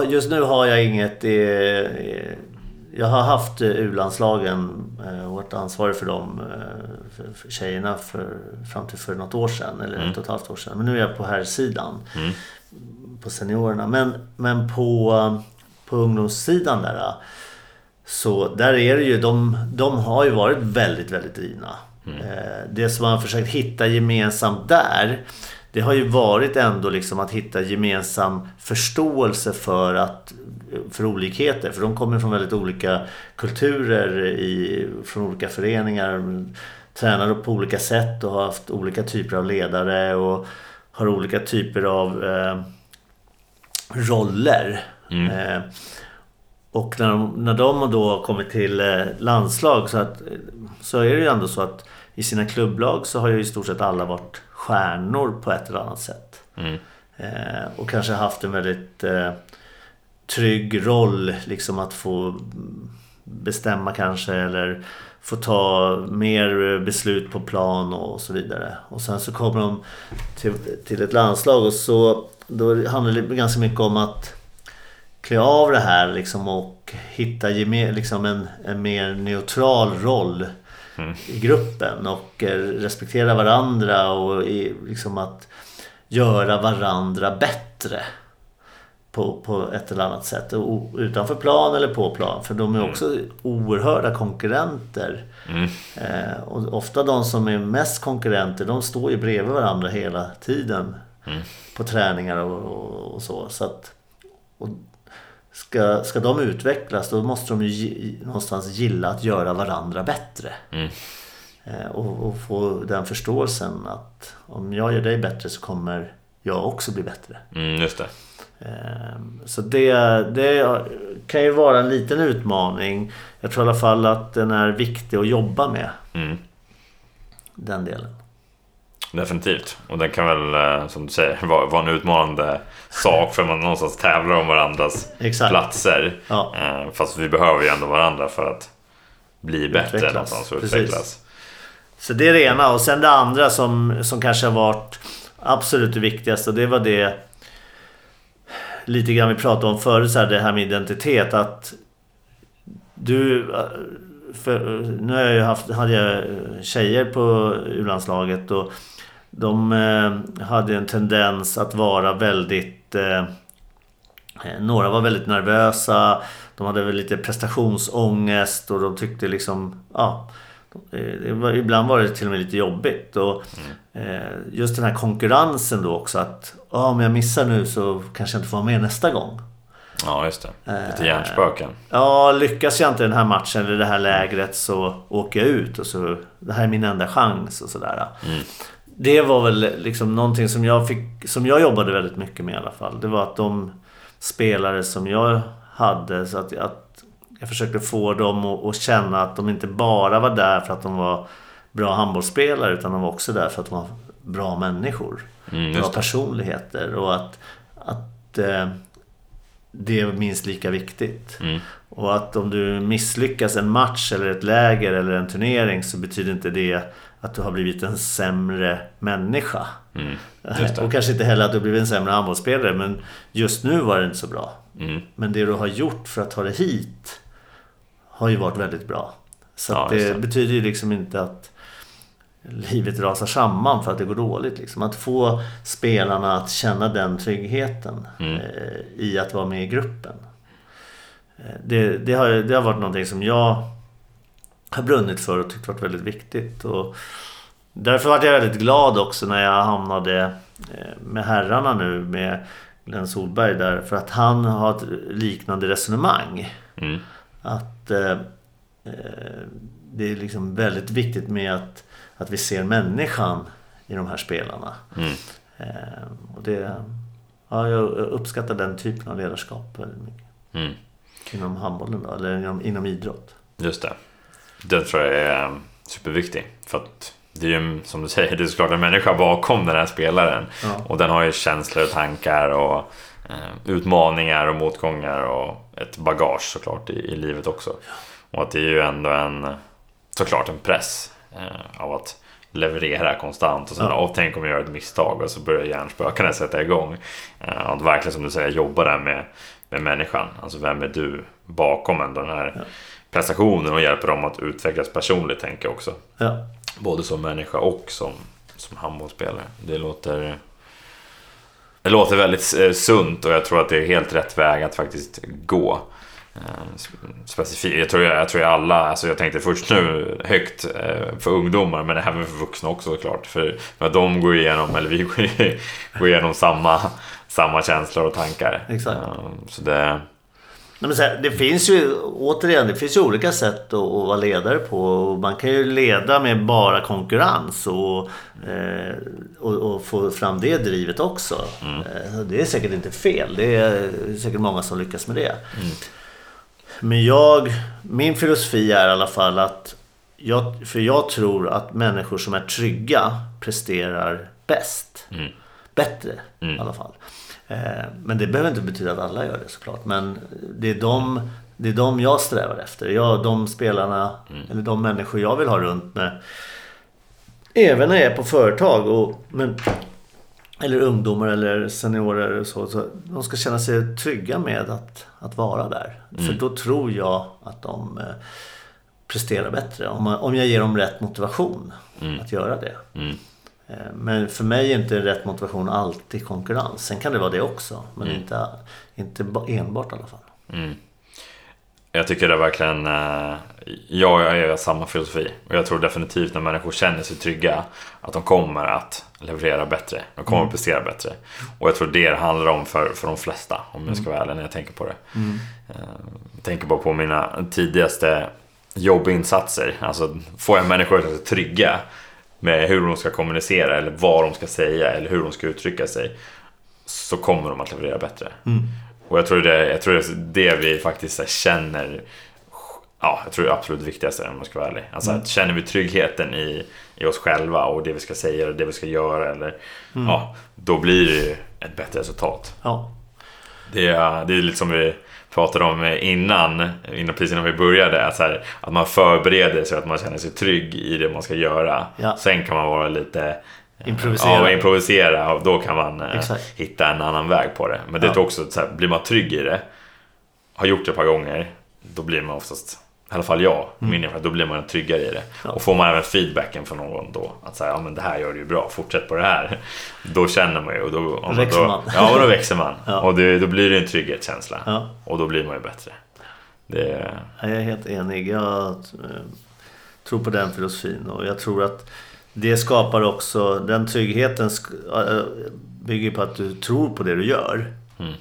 [SPEAKER 2] just nu har jag inget eh, jag har haft eh, U-landslagen och eh, varit ansvarig för dem, eh, för tjejerna, för, fram till för något år sedan, eller mm. ett och ett halvt år sedan. Men nu är jag på här sidan mm. på seniorerna. Men, men på, på ungdomssidan där, så där är det ju, de, de har ju varit väldigt, väldigt drivna. Mm. Det som man har försökt hitta gemensamt där, det har ju varit ändå liksom att hitta gemensam förståelse för, att, för olikheter. För de kommer från väldigt olika kulturer, i, från olika föreningar. Tränar på olika sätt och har haft olika typer av ledare och har olika typer av eh, roller. Mm. Eh, och när de, när de då har kommit till eh, landslag så, att, så är det ju ändå så att i sina klubblag så har ju i stort sett alla varit stjärnor på ett eller annat sätt. Mm. Eh, och kanske haft en väldigt eh, trygg roll, liksom att få bestämma kanske eller få ta mer beslut på plan och så vidare. Och sen så kommer de till, till ett landslag och så då handlar det ganska mycket om att klä av det här liksom och hitta liksom en, en mer neutral roll mm. i gruppen och eh, respektera varandra och liksom att göra varandra bättre på, på ett eller annat sätt. Utanför plan eller på plan. För de är mm. också mm. oerhörda konkurrenter. Mm. Eh, och ofta de som är mest konkurrenter de står ju bredvid varandra hela tiden. Mm. På träningar och, och, och så. så att, och ska, ska de utvecklas då måste de ju någonstans gilla att göra varandra bättre. Mm. Eh, och, och, få den förståelsen att om jag gör dig bättre så kommer jag också bli bättre.
[SPEAKER 1] Mm, just det.
[SPEAKER 2] Ehm, så det, det kan ju vara en liten utmaning. Jag tror i alla fall att den är viktig att jobba med. Mm. Den delen.
[SPEAKER 1] Definitivt. Och den kan väl, eh, som du säger, *laughs* vara en utmanande sak för man någonstans tävlar om varandras Exakt. platser. Ja. Eh, fast vi behöver ju ändå varandra för att bli bättre utvecklas. någonstans och utvecklas.
[SPEAKER 2] Så det är det ena. Och sen det andra som, som kanske har varit absolut det viktigaste. Det var det lite grann vi pratade om förut, så här, det här med identitet. Att du... För, nu har jag ju haft, hade jag tjejer på U-landslaget och de eh, hade en tendens att vara väldigt... Eh, några var väldigt nervösa. De hade väl lite prestationsångest och de tyckte liksom... Ja, det var, ibland var det till och med lite jobbigt. Och, mm. eh, just den här konkurrensen då också. Att ah, om jag missar nu så kanske jag inte får vara med nästa gång.
[SPEAKER 1] Ja, just det. Lite hjärnspöken.
[SPEAKER 2] Ja, lyckas jag inte den här matchen eller det här lägret så åker jag ut. Och så, det här är min enda chans och sådär. Mm. Det var väl liksom någonting som jag, fick, som jag jobbade väldigt mycket med i alla fall. Det var att de spelare som jag hade, så att, att jag försökte få dem att, att känna att de inte bara var där för att de var bra handbollsspelare utan de var också där för att de var bra människor. Mm, bra personligheter och att, att eh, det är minst lika viktigt. Mm. Och att om du misslyckas en match eller ett läger eller en turnering så betyder inte det att du har blivit en sämre människa. Mm, och kanske inte heller att du blivit en sämre handbollsspelare men just nu var det inte så bra. Mm. Men det du har gjort för att ta dig hit har ju varit väldigt bra. Så ja, det, det betyder ju liksom inte att livet rasar samman för att det går dåligt. Liksom. Att få spelarna att känna den tryggheten mm. eh, i att vara med i gruppen. Eh, det, det, har, det har varit någonting som jag har brunnit för och tyckt varit väldigt viktigt. Och därför var jag väldigt glad också när jag hamnade eh, med herrarna nu med Glenn Solberg där. För att han har ett liknande resonemang. Mm. Att eh, eh, det är liksom väldigt viktigt med att, att vi ser människan i de här spelarna. Mm. Eh, och det, ja, jag uppskattar den typen av ledarskap väldigt mycket. Mm. Inom handbollen då, eller inom, inom idrott.
[SPEAKER 1] Just det. Den tror jag är eh, superviktig. För att det är ju som du säger, *laughs* det är såklart en människa bakom den här spelaren. Ja. Och den har ju känslor och tankar och eh, utmaningar och motgångar och ett bagage såklart i, i livet också. Ja. Och att det är ju ändå en, såklart en press eh, av att leverera konstant och sen, ja. tänk om jag gör ett misstag och så börjar hjärnspökena sätta igång. Eh, att verkligen som du säger jobba där med, med människan. Alltså vem är du bakom ändå den här ja. Prestationen och hjälper dem att utvecklas personligt tänker jag också. Ja. Både som människa och som, som handbollsspelare. Det låter det låter väldigt eh, sunt och jag tror att det är helt rätt väg att faktiskt gå. specifikt. Jag tror, jag, jag tror alla, alltså jag tänkte först nu högt eh, för ungdomar men även för vuxna också såklart. För, för de går igenom, eller vi går igenom samma, samma känslor och tankar.
[SPEAKER 2] Exakt.
[SPEAKER 1] Så det...
[SPEAKER 2] Nej, men här, det finns ju, återigen, det finns ju olika sätt att, att vara ledare på. Man kan ju leda med bara konkurrens och, eh, och, och, få fram det drivet också. Mm. Eh, det är säkert inte fel. Det är säkert många som lyckas med det. Mm. Men jag, min filosofi är i alla fall att jag, för jag tror att människor som är trygga presterar bäst. Mm. Bättre mm. i alla fall. Eh, men det behöver inte betyda att alla gör det såklart. Men det är de, det är de jag strävar efter. Jag, de spelarna, mm. eller de människor jag vill ha runt med. Även när jag är på företag. Och, men, eller ungdomar eller seniorer. Och så, så, de ska känna sig trygga med att, att vara där. Mm. För då tror jag att de eh, presterar bättre. Om, om jag ger dem rätt motivation mm. att göra det. Mm. Eh, men för mig är inte rätt motivation alltid konkurrens. Sen kan det vara det också. Men mm. inte, inte enbart i alla fall. Mm.
[SPEAKER 1] Jag tycker det är verkligen... Eh, jag är samma filosofi. Och jag tror definitivt när människor känner sig trygga att de kommer att leverera bättre. De kommer mm. att prestera bättre. Och jag tror det handlar om för, för de flesta. Om jag ska vara ärlig när jag tänker på det. Mm. Eh, jag tänker bara på mina tidigaste jobbinsatser. Alltså får jag människor att trygga med hur de ska kommunicera eller vad de ska säga eller hur de ska uttrycka sig så kommer de att leverera bättre. Mm. Och jag tror, det, jag tror det är det vi faktiskt känner Ja, jag tror det är absolut viktigaste om man ska vara ärlig. Alltså, mm. känner vi tryggheten i, i oss själva och det vi ska säga och det vi ska göra eller, mm. ja, då blir det ju ett bättre resultat. Ja. Det, är, det är lite som vi pratade om innan, innan precis innan vi började. Att, här, att man förbereder sig, att man känner sig trygg i det man ska göra. Ja. Sen kan man vara lite
[SPEAKER 2] Improvisera.
[SPEAKER 1] Ja, improvisera och då kan man eh, hitta en annan väg på det. Men det är också så här, blir man trygg i det, har gjort det ett par gånger, då blir man oftast i alla fall jag, mm. min då blir man tryggare i det. Ja. Och får man även feedbacken från någon då, att säga ja men det här gör du ju bra, fortsätt på det här. Då känner man ju och då,
[SPEAKER 2] då växer
[SPEAKER 1] då,
[SPEAKER 2] man.
[SPEAKER 1] Ja, och då växer man. ja. Och det, då blir det en trygghetskänsla. Ja. Och då blir man ju bättre.
[SPEAKER 2] Det... Jag är helt enig. Jag eh, tror på den filosofin och jag tror att det skapar också, den tryggheten eh, bygger på att du tror på det du gör. Mm.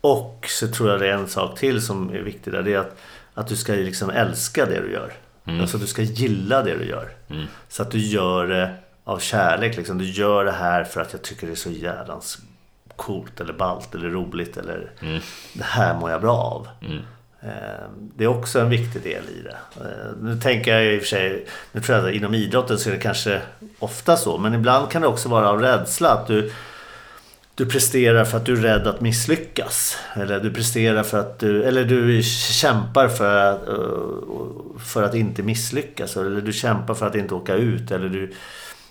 [SPEAKER 2] Och så tror jag det är en sak till som är viktig där. Det är att, att du ska liksom älska det du gör. Mm. Alltså du ska gilla det du gör. Mm. Så att du gör det av kärlek. Liksom. Du gör det här för att jag tycker det är så jävlans coolt eller ballt eller roligt. Eller mm. det här mår jag bra av. Mm. Eh, det är också en viktig del i det. Eh, nu tänker jag i och för sig, nu tror jag att inom idrotten så är det kanske ofta så. Men ibland kan det också vara av rädsla. Att du du presterar för att du är rädd att misslyckas. Eller du presterar för att du, eller du kämpar för att, eh, för att inte misslyckas. Eller du kämpar för att inte åka ut. Eller du,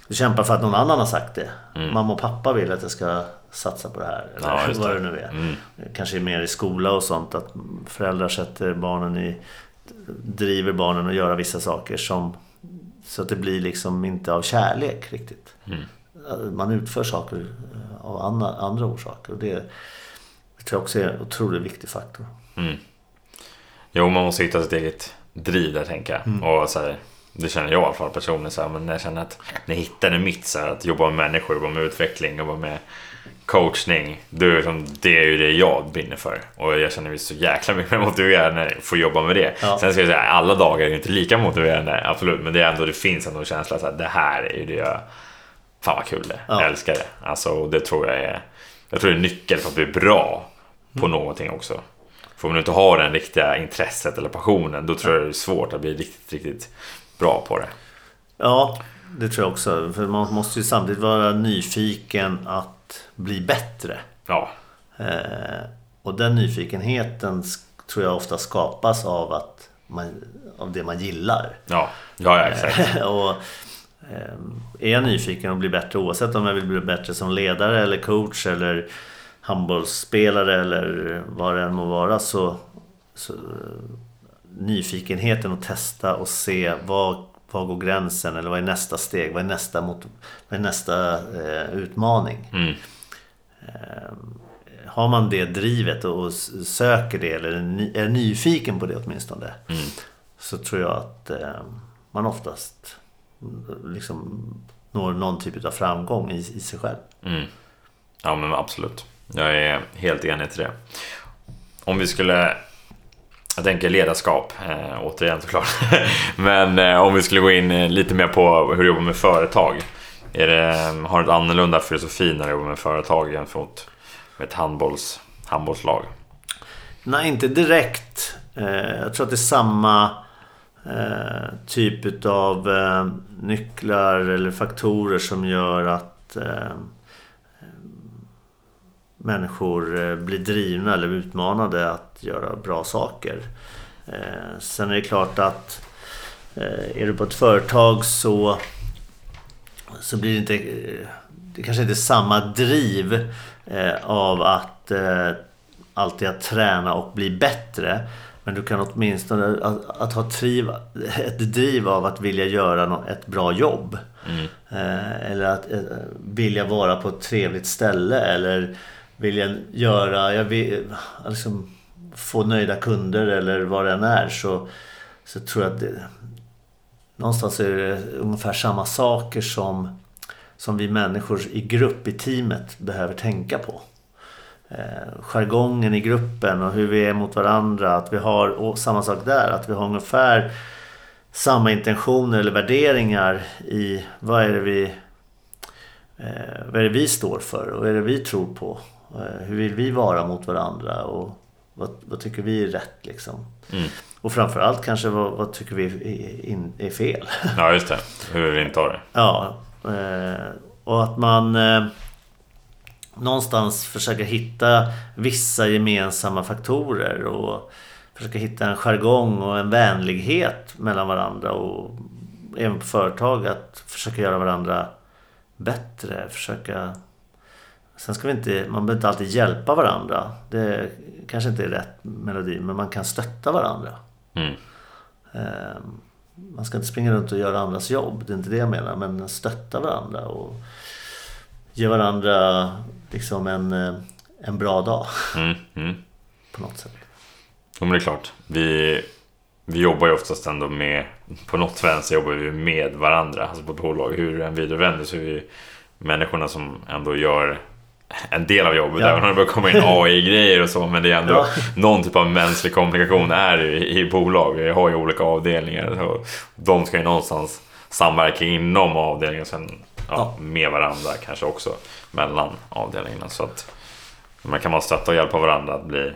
[SPEAKER 2] du kämpar för att någon annan har sagt det. Mm. Mamma och pappa vill att jag ska satsa på det här. Eller ja, vad det nu är. Mm. Kanske mer i skola och sånt. Att föräldrar sätter barnen i... Driver barnen att göra vissa saker som... Så att det blir liksom inte av kärlek riktigt. Mm. Man utför saker av andra, andra orsaker. Och det, tror jag också är en otroligt viktig faktor. Mm.
[SPEAKER 1] Jo, man måste hitta sitt eget driv där tänker jag. Mm. Och så här, det känner jag i alla fall personligen. Så här, men jag känner att när jag hittade mitt, så här, att jobba med människor, jobba med utveckling, jobba med coachning. Det är, liksom, det är ju det jag brinner för. Och jag känner mig så jäkla mycket motiverad när jag får jobba med det. Ja. Sen ska jag säga, alla dagar är inte lika motiverande, absolut. Men det är ändå, det finns ändå en känsla att det här är ju det jag Fan vad kul det ja. Jag älskar det. Alltså, det tror jag är... Jag tror det är nyckeln för att bli bra på mm. någonting också. För om du inte har det riktiga intresset eller passionen, då tror jag det är svårt att bli riktigt, riktigt bra på det.
[SPEAKER 2] Ja, det tror jag också. För man måste ju samtidigt vara nyfiken att bli bättre. Ja. Eh, och den nyfikenheten tror jag ofta skapas av, att man, av det man gillar.
[SPEAKER 1] Ja, ja, ja *laughs* exakt.
[SPEAKER 2] och är jag nyfiken och blir bättre oavsett om jag vill bli bättre som ledare eller coach eller handbollsspelare eller vad det än må vara så, så nyfikenheten att testa och se vad, vad går gränsen eller vad är nästa steg, vad är nästa, mot, vad är nästa eh, utmaning. Mm. Eh, har man det drivet och söker det eller är nyfiken på det åtminstone. Mm. Så tror jag att eh, man oftast liksom når någon typ av framgång i, i sig själv.
[SPEAKER 1] Mm. Ja men absolut. Jag är helt enig till det. Om vi skulle jag tänker ledarskap, eh, återigen såklart. *laughs* Men eh, om vi skulle gå in eh, lite mer på hur du jobbar med företag. Är det, har du ett annorlunda filosofi när du jobbar med företag jämfört med ett handbolls, handbollslag?
[SPEAKER 2] Nej, inte direkt. Eh, jag tror att det är samma eh, typ av eh, nycklar eller faktorer som gör att eh, människor eh, blir drivna eller utmanade att göra bra saker. Eh, sen är det klart att är du på ett företag så, så blir det inte... Det kanske inte är samma driv av att alltid att träna och bli bättre. Men du kan åtminstone att, att ha triv, ett driv av att vilja göra ett bra jobb. Mm. Eh, eller att eh, vilja vara på ett trevligt ställe. Eller vilja göra, jag vill, liksom, få nöjda kunder eller vad det än är. Så, så tror jag att det, någonstans är det ungefär samma saker som, som vi människor i grupp, i teamet behöver tänka på eh, jargongen i gruppen och hur vi är mot varandra. Att vi har, och samma sak där, att vi har ungefär samma intentioner eller värderingar i vad är det vi, eh, vad är det vi står för och vad är det vi tror på. Eh, hur vill vi vara mot varandra och vad, vad tycker vi är rätt liksom. Mm. Och framförallt kanske vad, vad tycker vi är, in, är, fel.
[SPEAKER 1] Ja just det, hur vi inte har det.
[SPEAKER 2] Ja, eh, och att man eh, någonstans försöka hitta vissa gemensamma faktorer och försöka hitta en jargong och en vänlighet mellan varandra och även på företag att försöka göra varandra bättre. Försöka... Sen ska vi inte, man behöver inte alltid hjälpa varandra. Det kanske inte är rätt melodi, men man kan stötta varandra. Mm. Ehm, man ska inte springa runt och göra andras jobb, det är inte det jag menar. Men stötta varandra och ge varandra liksom en, eh, en bra dag. Mm, mm. *laughs* På något sätt.
[SPEAKER 1] Jo men det är klart. Vi, vi jobbar ju oftast ändå med, på något vänster jobbar vi med varandra, alltså på ett bolag. Hur en vidarevänder så är vi människorna som ändå gör en del av jobbet, ja. även om det börjar komma in *laughs* AI-grejer och så, men det är ändå ja. någon typ av mänsklig kommunikation är i, i bolag. Vi har ju olika avdelningar och de ska ju någonstans samverka inom avdelningen sen ja, med varandra kanske också mellan avdelningarna. Så att man kan man stötta och hjälpa varandra att bli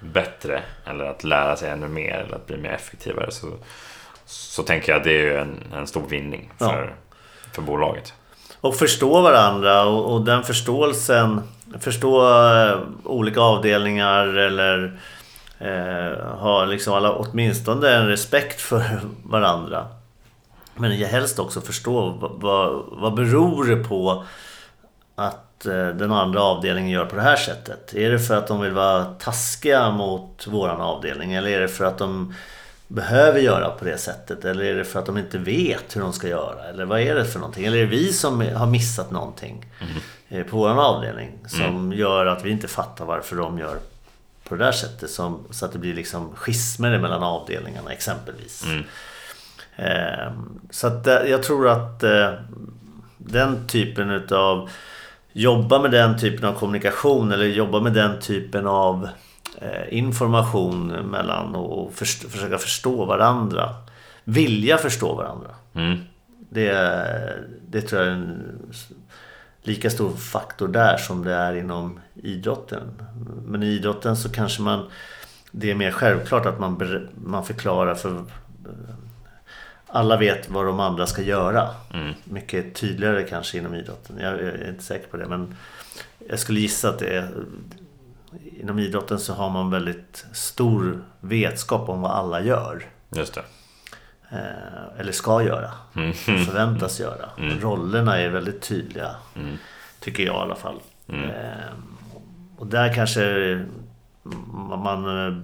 [SPEAKER 1] bättre eller att lära sig ännu mer eller att bli mer effektivare så, så tänker jag att det är en, en stor vinning för, för bolaget.
[SPEAKER 2] Och förstå varandra och, och den förståelsen, förstå uh, olika avdelningar eller uh, ha liksom alla, åtminstone en respekt för varandra. Men jag helst också förstå vad, vad, vad beror det på att eh, den andra avdelningen gör på det här sättet? Är det för att de vill vara taskiga mot våran avdelning? Eller är det för att de behöver göra på det sättet? Eller är det för att de inte vet hur de ska göra? Eller vad är det för någonting? Eller är det vi som har missat någonting mm. på våran avdelning? Som mm. gör att vi inte fattar varför de gör på det där sättet. Som, så att det blir liksom schismer mellan avdelningarna exempelvis. Mm. Ehm, så att eh, jag tror att eh, den typen utav jobba med den typen av kommunikation eller jobba med den typen av eh, information mellan och först försöka förstå varandra. Vilja förstå varandra. Mm. Det, det tror jag är en lika stor faktor där som det är inom idrotten. Men i idrotten så kanske man det är mer självklart att man, man förklarar för alla vet vad de andra ska göra. Mm. Mycket tydligare kanske inom idrotten. Jag, är inte säker på det. Men jag skulle gissa att det är... Inom idrotten så har man väldigt stor vetskap om vad alla gör.
[SPEAKER 1] Just det.
[SPEAKER 2] Eh, eller ska göra. Mm. Förväntas göra. *laughs* Mm. Rollerna är väldigt tydliga. Mm. Tycker jag i alla fall. Mm. Eh, och där kanske man eh,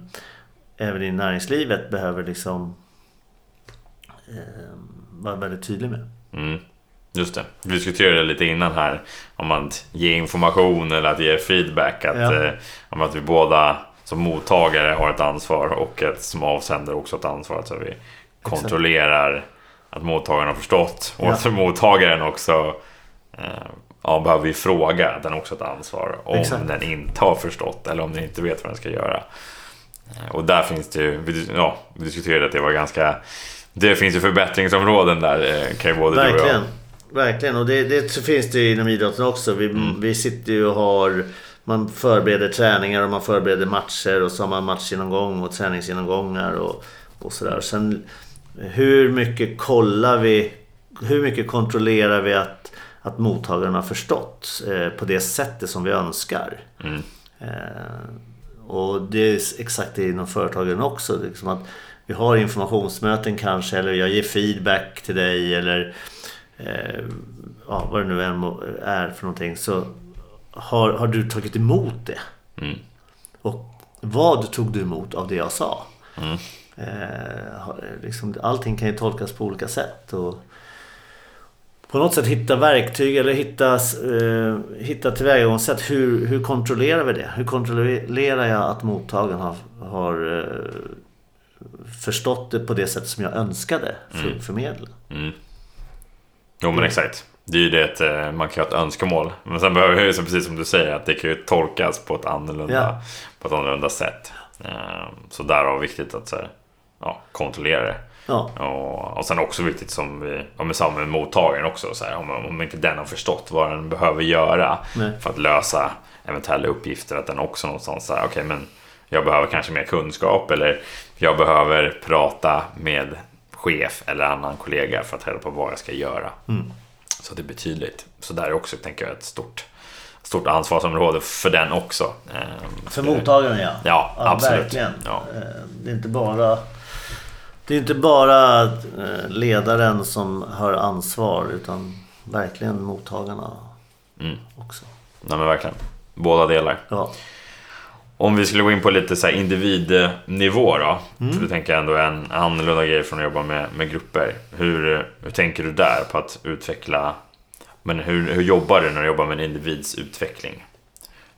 [SPEAKER 2] även i näringslivet behöver liksom eh, vara väldigt tydlig med.
[SPEAKER 1] Mm. Just det. Vi diskuterade lite innan här om att ge information eller att ge feedback. Att,
[SPEAKER 2] Ja.
[SPEAKER 1] eh, om att vi båda som mottagare har ett ansvar och att som avsändare också ett ansvar. Så vi kontrollerar att mottagaren har förstått. Och
[SPEAKER 2] Ja.
[SPEAKER 1] att mottagaren också eh, ja, behöver ju fråga. att Den har också ett ansvar. Om
[SPEAKER 2] Exakt.
[SPEAKER 1] den inte har förstått eller om den inte vet vad den ska göra. Och där finns det ju, vi, ja, vi diskuterade att det var ganska... Det finns ju förbättringsområden där, eh, kan ju både du och jag.
[SPEAKER 2] Verkligen. Verkligen. Och det, det finns det ju inom idrotten också. Vi,
[SPEAKER 1] Mm.
[SPEAKER 2] vi sitter ju och har... Man förbereder träningar och man förbereder matcher och så har man matchgenomgång och träningsgenomgångar och, och sådär. Sen hur mycket kollar vi... Hur mycket kontrollerar vi att, att mottagaren har förstått eh, på det sättet som vi önskar?
[SPEAKER 1] Mm.
[SPEAKER 2] Eh, och det är exakt det inom företagen också. Liksom att vi har informationsmöten kanske eller jag ger feedback till dig eller eh, ja, vad det nu än är för någonting. Så har, har du tagit emot det?
[SPEAKER 1] Mm.
[SPEAKER 2] Och vad tog du emot av det jag sa?
[SPEAKER 1] Mm.
[SPEAKER 2] Eh, liksom, allting kan ju tolkas på olika sätt. Och på något sätt hitta verktyg eller hitta, eh, hitta tillvägagångssätt. Hur, hur kontrollerar vi det? Hur kontrollerar jag att mottagaren har, har eh, förstått det på det sätt som jag önskade för, förmedla?
[SPEAKER 1] Mm. Jo men exakt. Det är ju det att eh, man kan ha ett önskemål. Men sen behöver det ju, så precis som du säger, att det kan ju tolkas på ett annorlunda,
[SPEAKER 2] Ja.
[SPEAKER 1] på ett annorlunda sätt. Eh, Så därav viktigt att så här, ja, kontrollera det.
[SPEAKER 2] Ja,
[SPEAKER 1] Och, och sen också viktigt som vi, ja, men samma med mottagaren också. Så här, om, om inte den har förstått vad den behöver göra
[SPEAKER 2] Nej.
[SPEAKER 1] för att lösa eventuella uppgifter. Att den också någonstans säger, okej men jag behöver kanske mer kunskap eller jag behöver prata med chef eller annan kollega för att ta reda på vad jag ska göra.
[SPEAKER 2] Mm.
[SPEAKER 1] Så det är betydligt. Så där är också, tänker jag, ett stort, stort ansvarsområde för den också. Ehm,
[SPEAKER 2] för mottagaren ja.
[SPEAKER 1] Ja, absolut.
[SPEAKER 2] Verkligen.
[SPEAKER 1] Ja.
[SPEAKER 2] Eh, Det är inte bara det är inte bara eh, ledaren som har ansvar utan verkligen mottagarna
[SPEAKER 1] Mm.
[SPEAKER 2] också.
[SPEAKER 1] Nej men verkligen. Båda delar.
[SPEAKER 2] Ja.
[SPEAKER 1] Om vi skulle gå in på lite så individnivå då.
[SPEAKER 2] Mm.
[SPEAKER 1] För det tänker ändå en annorlunda grej från att jobba med, med grupper. Hur, hur tänker du där på att utveckla... Men hur, hur jobbar du när du jobbar med en individs utveckling?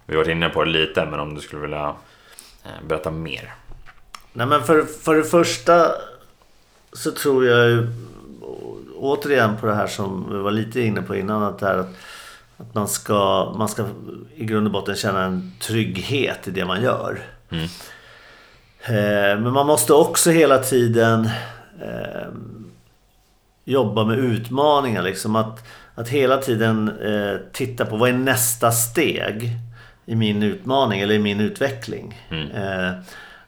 [SPEAKER 1] Vi har varit inne på det lite, men om du skulle vilja eh, berätta mer.
[SPEAKER 2] Nej men för, för det första så tror jag ju återigen på det här som vi var lite inne på innan. Att, det här att, att man, ska, man ska i grund och botten känna en trygghet i det man gör.
[SPEAKER 1] Mm.
[SPEAKER 2] Eh, men man måste också hela tiden eh, jobba med utmaningar. Liksom att, att hela tiden eh, titta på vad är nästa steg i min utmaning eller i min utveckling.
[SPEAKER 1] Mm.
[SPEAKER 2] Eh,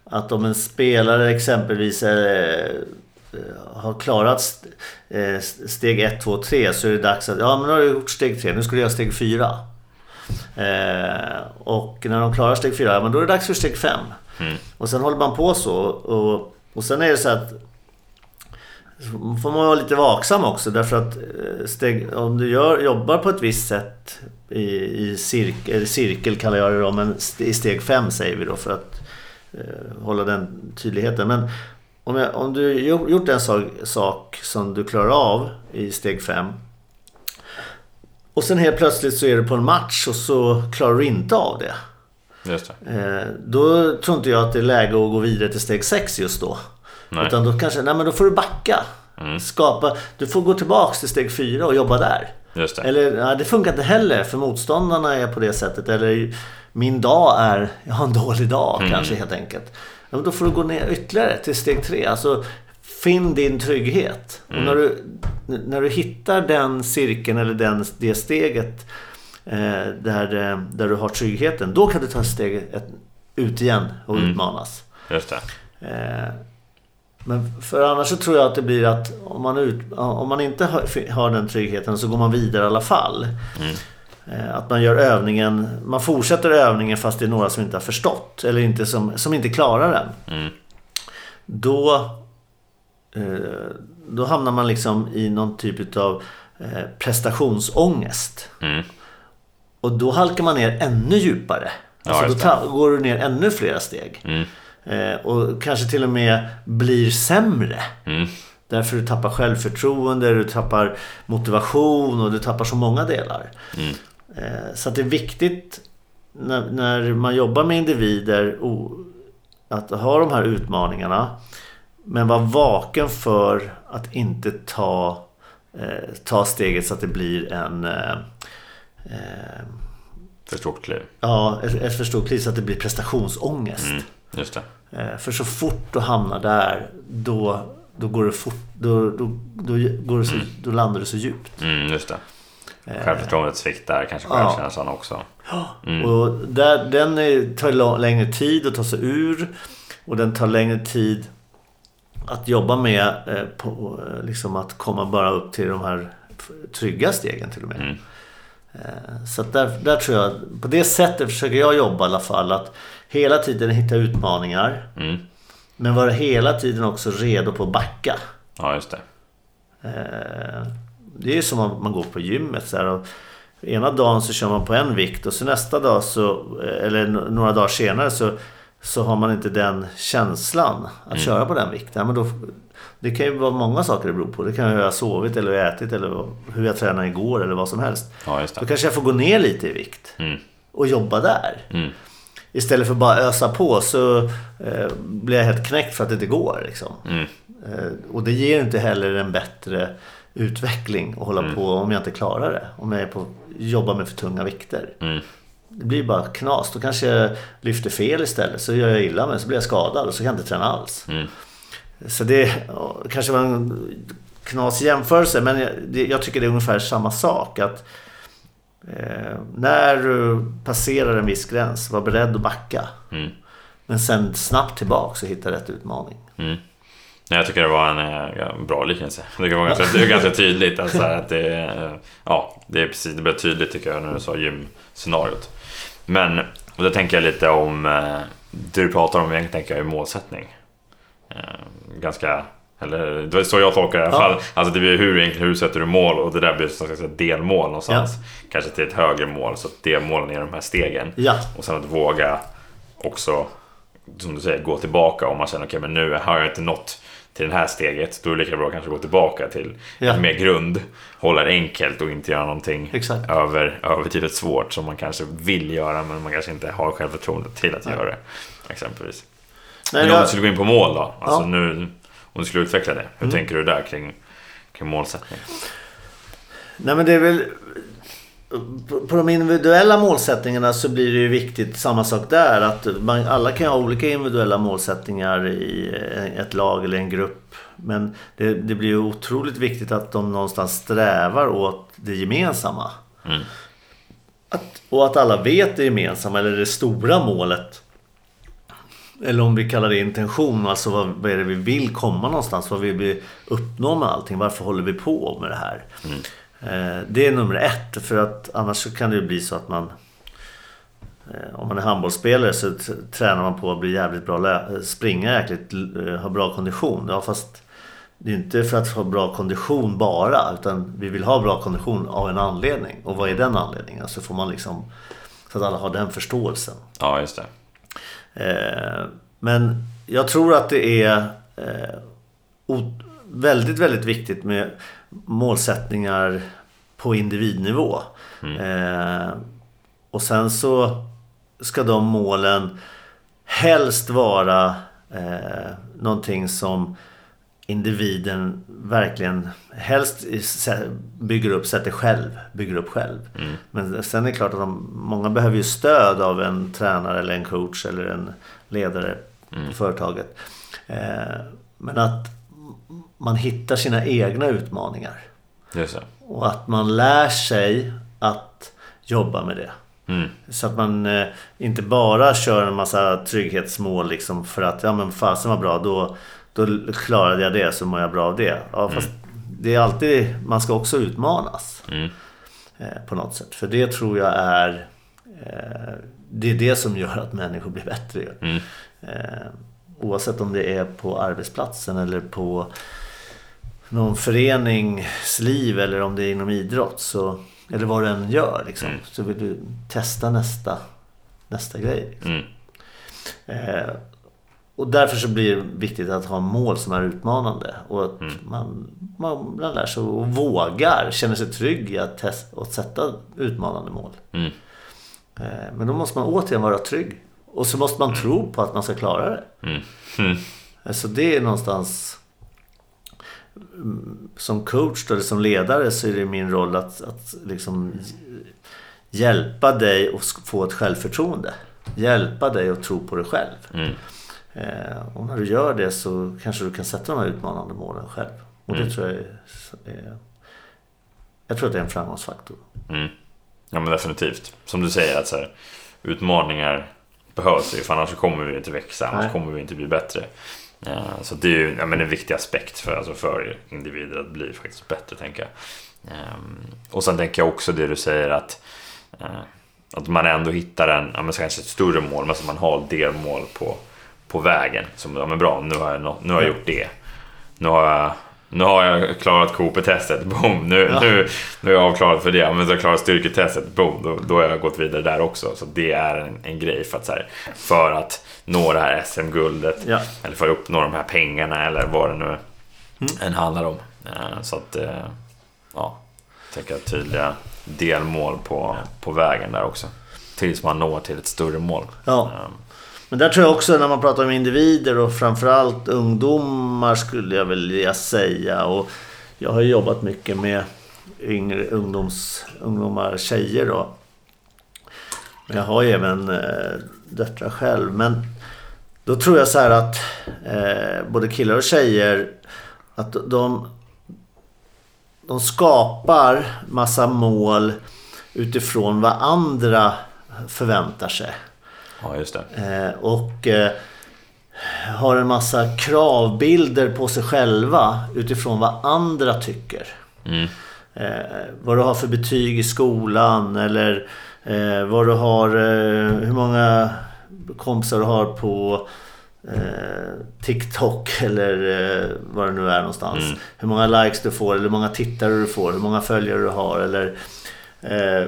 [SPEAKER 2] att om en spelare exempelvis eh, har klarat eh, steg 1, 2, 3 så är det dags att ja men nu har du gjort steg 3, nu ska du göra steg 4. Eh, och när de klarar steg 4, ja, men då är det dags för steg 5.
[SPEAKER 1] Mm.
[SPEAKER 2] Och sen håller man på så. Och, och sen är det så att får man vara lite vaksam också därför att eh, steg, om du gör, jobbar på ett visst sätt i, i cirkel, cirkel kallar jag det då, men i steg 5 säger vi då för att eh, hålla den tydligheten. Men om, jag, om du gjo- gjort en sak, sak som du klarar av i steg 5 och sen helt plötsligt så är du på en match och så klarar du inte av det.
[SPEAKER 1] Just det.
[SPEAKER 2] Eh, då tror inte jag att det är läge att gå vidare till steg 6 just då.
[SPEAKER 1] Nej.
[SPEAKER 2] Utan då kanske, nej men då får du backa.
[SPEAKER 1] Mm.
[SPEAKER 2] Skapa, du får gå tillbaks till steg 4 och jobba där.
[SPEAKER 1] Just det.
[SPEAKER 2] Eller, nej, det funkar inte heller för motståndarna är på det sättet. Eller min dag är, jag har en dålig dag
[SPEAKER 1] Mm.
[SPEAKER 2] kanske helt enkelt. Ja, då får du gå ner ytterligare till steg 3. Alltså, finn din trygghet.
[SPEAKER 1] Mm.
[SPEAKER 2] Och när du, när du hittar den cirkeln eller den, det steget eh, där, eh, där du har tryggheten. Då kan du ta steget ut igen och
[SPEAKER 1] Mm.
[SPEAKER 2] utmanas.
[SPEAKER 1] Just det.
[SPEAKER 2] Eh, Men för annars så tror jag att det blir att om man, ut, om man inte har, har den tryggheten så går man vidare i alla fall.
[SPEAKER 1] Mm.
[SPEAKER 2] Eh, Att man gör övningen, man fortsätter övningen fast det är några som inte har förstått eller inte som, som inte klarar den.
[SPEAKER 1] Mm.
[SPEAKER 2] Då, eh, då hamnar man liksom i någon typ av eh, prestationsångest.
[SPEAKER 1] Mm.
[SPEAKER 2] Och då halkar man ner ännu djupare.
[SPEAKER 1] Ja,
[SPEAKER 2] Alltså då
[SPEAKER 1] det.
[SPEAKER 2] går du ner ännu flera steg.
[SPEAKER 1] Mm.
[SPEAKER 2] Och kanske till och med blir sämre.
[SPEAKER 1] Mm.
[SPEAKER 2] Därför du tappar självförtroende, du tappar motivation och du tappar så många delar.
[SPEAKER 1] Mm.
[SPEAKER 2] Eh, Så det är viktigt när, när man jobbar med individer att ha de här utmaningarna. Men vara vaken för att inte ta, eh, ta steget så att det blir en... Eh, eh,
[SPEAKER 1] För stort kliv.
[SPEAKER 2] ja, ett, ett för stort kliv så att det blir prestationsångest.
[SPEAKER 1] Mm. Just det.
[SPEAKER 2] Eh, för så fort du hamnar där, då, då går det fort... Då, då, då, går det så, då landar du så djupt.
[SPEAKER 1] Mm, just det. Självförtroendet sviktar, kanske självkänslan också. Mm.
[SPEAKER 2] Och där, den tar längre tid att ta sig ur. Och den tar längre tid att jobba med. Eh, på, eh, liksom att komma bara upp till de här trygga stegen till och med.
[SPEAKER 1] Mm.
[SPEAKER 2] Eh, så där, där tror jag, på det sättet försöker jag jobba i alla fall. Att hela tiden hitta utmaningar.
[SPEAKER 1] Mm.
[SPEAKER 2] Men vara hela tiden också redo på att backa.
[SPEAKER 1] Ja, just det.
[SPEAKER 2] Eh, Det är ju som om man går på gymmet. Så här, och ena dagen så kör man på en vikt och så nästa dag så, eller några dagar senare så, så har man inte den känslan att köra på den vikten. Men då, det kan ju vara många saker det beror på. Det kan ju hur jag har sovit eller hur jag ätit eller hur jag tränade igår eller vad som helst.
[SPEAKER 1] Ja,
[SPEAKER 2] Då kanske jag får gå ner lite i vikt
[SPEAKER 1] Mm.
[SPEAKER 2] och jobba där.
[SPEAKER 1] Mm.
[SPEAKER 2] Istället för bara ösa på så eh, blir jag helt knäckt för att det inte går. Liksom.
[SPEAKER 1] Mm.
[SPEAKER 2] Eh, och det ger inte heller en bättre utveckling att hålla på om jag inte klarar det. Om jag är på, jobbar med för tunga vikter.
[SPEAKER 1] Mm.
[SPEAKER 2] Det blir bara knas. Då kanske jag lyfter fel istället. Så gör jag illa mig så blir jag skadad och så kan jag inte träna alls.
[SPEAKER 1] Mm.
[SPEAKER 2] Så det kanske var en knas jämförelse. Men jag, det, jag tycker det är ungefär samma sak. att eh, När du passerar en viss gräns, var beredd att backa.
[SPEAKER 1] Mm.
[SPEAKER 2] Men sen snabbt tillbaka och hitta rätt utmaning.
[SPEAKER 1] Nej, Jag tycker det var en eh, ja, bra liknelse. Jag tycker Det var ganska, det är ganska tydligt. Alltså, att det, eh, ja, det, är precis, det blev tydligt tycker jag när du sa gymscenariot. Men och då tänker jag lite om eh, det du pratar om egentligen tänker jag är målsättning. Ganska, eller det var så jag tolkar det i alla
[SPEAKER 2] Ja.
[SPEAKER 1] fall. Alltså det blir hur, egentligen, hur sätter du mål och det där blir ett slags delmål någonstans. Kanske till ett högre mål. Så att delmålen är de här stegen.
[SPEAKER 2] Ja,
[SPEAKER 1] Och sen att våga också, som du säger, gå tillbaka om man känner okej men nu har jag inte nått till det här steget. Då är det lika bra kanske gå tillbaka till
[SPEAKER 2] Ja.
[SPEAKER 1] mer grund. Hålla det enkelt och inte göra någonting
[SPEAKER 2] Exakt.
[SPEAKER 1] över, överdrivet svårt som man kanske vill göra men man kanske inte har självförtroende till att göra det. Exempelvis.
[SPEAKER 2] Nej,
[SPEAKER 1] men om
[SPEAKER 2] jag-
[SPEAKER 1] du skulle gå in på mål då? Alltså
[SPEAKER 2] Ja.
[SPEAKER 1] nu, om du skulle utveckla det. Hur
[SPEAKER 2] Mm.
[SPEAKER 1] tänker du där kring, kring målsättning?
[SPEAKER 2] Nej men det är väl... på- de individuella målsättningarna så blir det ju viktigt, samma sak där, att man, alla kan ha olika individuella målsättningar i eh, ett lag eller en grupp. Men det, det blir ju otroligt viktigt att de någonstans strävar åt det gemensamma.
[SPEAKER 1] Mm.
[SPEAKER 2] Att, och att alla vet det gemensamma, eller det stora målet. Eller om vi kallar det intention, alltså vad, vad är det vi vill komma någonstans? Vad vill vi uppnå med allting? Varför håller vi på med det här? Eh, det är nummer ett, för att annars kan det ju bli så att man eh, om man är handbollsspelare så tränar man på att bli jävligt bra, lä- springa jäkligt, eh, ha bra kondition. Ja, fast det är inte för att ha bra kondition bara, utan vi vill ha bra kondition av en anledning. Och vad är den anledningen? Så får man liksom, så att alla har den förståelsen.
[SPEAKER 1] Ja, just det.
[SPEAKER 2] Eh, men jag tror att det är eh, väldigt, väldigt viktigt med målsättningar på individnivå. Eh, och sen så ska de målen helst vara eh, någonting som individen verkligen helst bygger upp, sätter själv, bygger upp själv. Men sen är det klart att de, många behöver ju stöd av en tränare eller en coach eller en ledare på företaget. Eh, men att man hittar sina egna utmaningar. Och att man lär sig att jobba med det.
[SPEAKER 1] Mm.
[SPEAKER 2] Så att man eh, inte bara kör en massa trygghetsmål liksom för att ja men fasen var bra då, då klarade jag det så mår jag bra av det. Ja, fast det är alltid, man ska också utmanas
[SPEAKER 1] Mm.
[SPEAKER 2] eh, på något sätt. För det tror jag är eh, det är det som gör att människor blir bättre.
[SPEAKER 1] Mm.
[SPEAKER 2] Eh, oavsett om det är på arbetsplatsen eller på någon föreningsliv eller om det är inom idrott. Så, eller vad du än gör liksom,
[SPEAKER 1] Mm.
[SPEAKER 2] så vill du testa nästa, nästa grej.
[SPEAKER 1] Mm.
[SPEAKER 2] Eh, och därför så blir det viktigt att ha mål som är utmanande. Och att man, man, man lär sig och vågar, känner sig trygg i att, testa, att sätta utmanande mål.
[SPEAKER 1] Mm.
[SPEAKER 2] Eh, Men då måste man återigen vara trygg. Och så måste man tro på att man ska klara det.
[SPEAKER 1] Mm. Mm.
[SPEAKER 2] Alltså det är någonstans... mm, Som coach eller som ledare så är det min roll att, att liksom hjälpa dig att få ett självförtroende. Hjälpa dig att tro på dig själv.
[SPEAKER 1] Mm.
[SPEAKER 2] Eh, och när du gör det så kanske du kan sätta de här utmanande målen själv. Och det tror jag är, är... Jag tror att det är en framgångsfaktor.
[SPEAKER 1] Mm. Ja men definitivt. Som du säger att så här, utmaningar behövs ju för annars kommer vi inte växa, annars
[SPEAKER 2] Nej.
[SPEAKER 1] kommer vi inte bli bättre. Eh, Så det är ju ja, men en viktig aspekt för, alltså för individer att bli faktiskt bättre tänker jag. Ehm, Och sen tänker jag också det du säger att eh, att man ändå hittar en, ja, men så kanske ett större mål, men att man har delmål på, på vägen. Som, ja men bra, nu har jag, nu har jag gjort det. Nu har jag, nu har jag klarat Cooper-testet, boom. Nu,
[SPEAKER 2] Ja.
[SPEAKER 1] nu, nu är jag avklarad för det. Men så har jag klarat styrketestet, boom. Då, då har jag gått vidare där också. Så det är en, en grej för att, så här, för att nå det här SM-guldet.
[SPEAKER 2] Ja.
[SPEAKER 1] Eller för att uppnå de här pengarna eller vad det nu än handlar om. Eh, Så att, eh, ja, tänker jag tydliga delmål på, på vägen där också. Tills man når till ett större mål.
[SPEAKER 2] Ja. Men där tror jag också när man pratar om individer och framförallt ungdomar skulle jag vilja säga. Och jag har jobbat mycket med yngre ungdoms, ungdomar, tjejer då. Men jag har ju även eh, döttrar själv. Men då tror jag så här att eh, både killar och tjejer att de, de skapar massa mål utifrån vad andra förväntar sig.
[SPEAKER 1] Ja, just det.
[SPEAKER 2] Eh, och eh, har en massa kravbilder på sig själva utifrån vad andra tycker.
[SPEAKER 1] Mm.
[SPEAKER 2] Eh, vad du har för betyg i skolan eller vad du har, hur många kompisar du har på eh, TikTok eller eh, vad det nu är någonstans.
[SPEAKER 1] Mm.
[SPEAKER 2] Hur många likes du får eller hur många tittare du får, hur många följare du har eller, eh,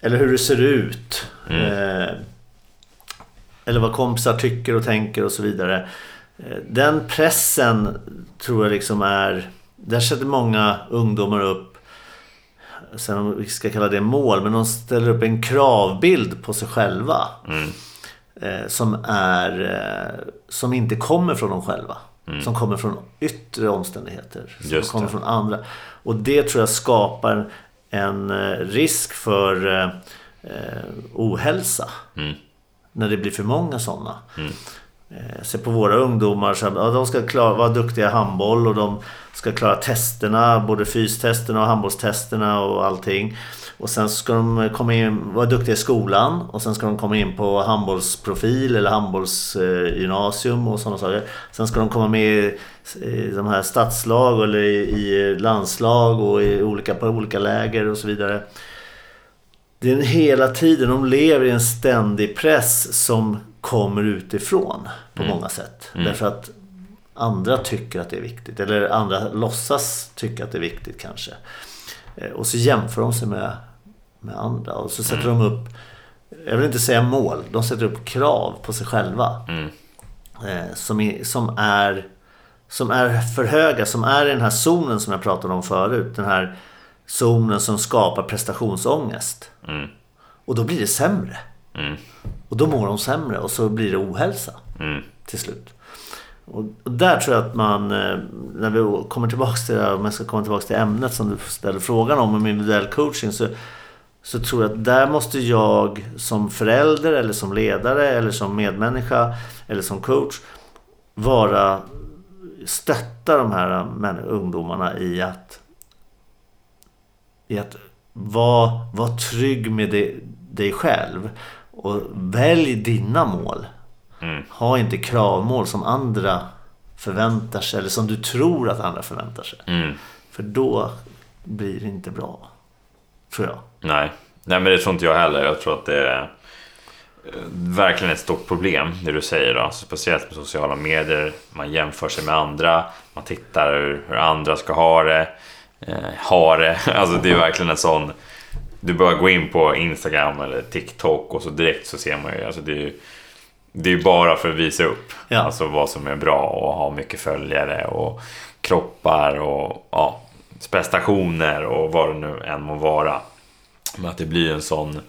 [SPEAKER 2] eller hur du ser ut.
[SPEAKER 1] Mm.
[SPEAKER 2] Eller vad kompisar tycker och tänker och så vidare. Eh, Den pressen tror jag liksom är... Där sätter många ungdomar upp, sen om vi ska kalla det mål, men de ställer upp en kravbild på sig själva.
[SPEAKER 1] Mm.
[SPEAKER 2] Eh, som är... Eh, som inte kommer från dem själva. Som kommer från yttre omständigheter. Som
[SPEAKER 1] Just
[SPEAKER 2] kommer
[SPEAKER 1] det.
[SPEAKER 2] från andra. Och det tror jag skapar en risk för eh, ohälsa
[SPEAKER 1] Mm.
[SPEAKER 2] När det blir för många sådana.
[SPEAKER 1] Mm.
[SPEAKER 2] Eh, se på våra ungdomar, så, ja, de ska klara, vara duktiga i handboll och de ska klara testerna, både fystesterna och handbollstesterna och allting. Och sen ska de komma in, vara duktiga i skolan och sen ska de komma in på handbollsprofil eller handbollsgymnasium och sådana saker. Sen ska de komma med i, de här stadslag eller i landslag och i olika, på olika läger och så vidare. Det är hela tiden, de lever i en ständig press som kommer utifrån på många sätt. Därför att andra tycker att det är viktigt. Eller andra låtsas tycka att det är viktigt kanske. Eh, Och så jämför de sig med, med andra. Och så sätter de upp, jag vill inte säga mål, de sätter upp krav på sig själva.
[SPEAKER 1] Mm.
[SPEAKER 2] Eh, som, är, som, är, som är för höga, som är i den här zonen som jag pratade om förut. Den här zonen som skapar prestationsångest.
[SPEAKER 1] Mm.
[SPEAKER 2] Och då blir det sämre.
[SPEAKER 1] Mm.
[SPEAKER 2] Och då mår de sämre och så blir det ohälsa
[SPEAKER 1] Mm.
[SPEAKER 2] till slut. Och, där tror jag att man, eh, när vi kommer tillbaka till det här, om jag ska komma tillbaka till ämnet som du ställer frågan om, om individuell coaching, så, så tror jag att där måste jag som förälder eller som ledare eller som medmänniska eller som coach vara stötta de här ungdomarna i att i att vara var trygg med dig, dig själv och välj dina mål.
[SPEAKER 1] Mm.
[SPEAKER 2] Ha inte kravmål som andra förväntar sig eller som du tror att andra förväntar sig.
[SPEAKER 1] Mm.
[SPEAKER 2] För då blir det inte bra. Tror jag.
[SPEAKER 1] Nej. Nej, men det tror inte jag heller. Jag tror att det är eh, verkligen ett stort problem, det du säger. Då. Alltså, speciellt med sociala medier. Man jämför sig med andra. Man tittar hur, hur andra ska ha det. Eh, ha det. *laughs* Alltså det är verkligen en sån... Du börjar gå in på Instagram eller TikTok och så direkt så ser man ju... Alltså det är ju det är bara för att visa upp
[SPEAKER 2] Ja.
[SPEAKER 1] alltså vad som är bra och ha mycket följare och kroppar och ja, prestationer och vad det nu än må vara. Men att det blir en sån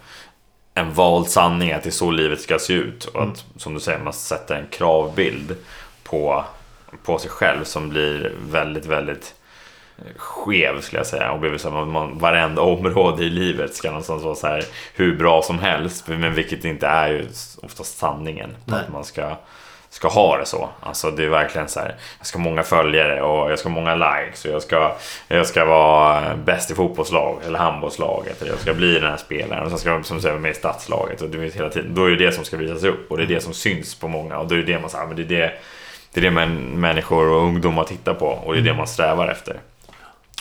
[SPEAKER 1] en vald sanning att det är så livet ska se ut och att som du säger man sätter en kravbild på, på sig själv som blir väldigt, väldigt skev skulle jag säga. Och blir så att man, varenda område i livet ska någonstans vara så här hur bra som helst. Men vilket inte är ju oftast sanningen. Att man ska, ska ha det så. Alltså det är verkligen så här. Jag ska ha många följare och jag ska ha många likes. Och jag ska, jag ska vara bäst i fotbollslag eller handbollslaget. Eller jag ska bli den här spelaren. Och sen ska jag som säger med i stadslaget. Och du vet hela tiden. Då är det det som ska visas upp. Och det är det som syns på många. Och då är det det man säger. Men det är det, det är det män, människor och ungdomar tittar på. Och det är det man strävar efter.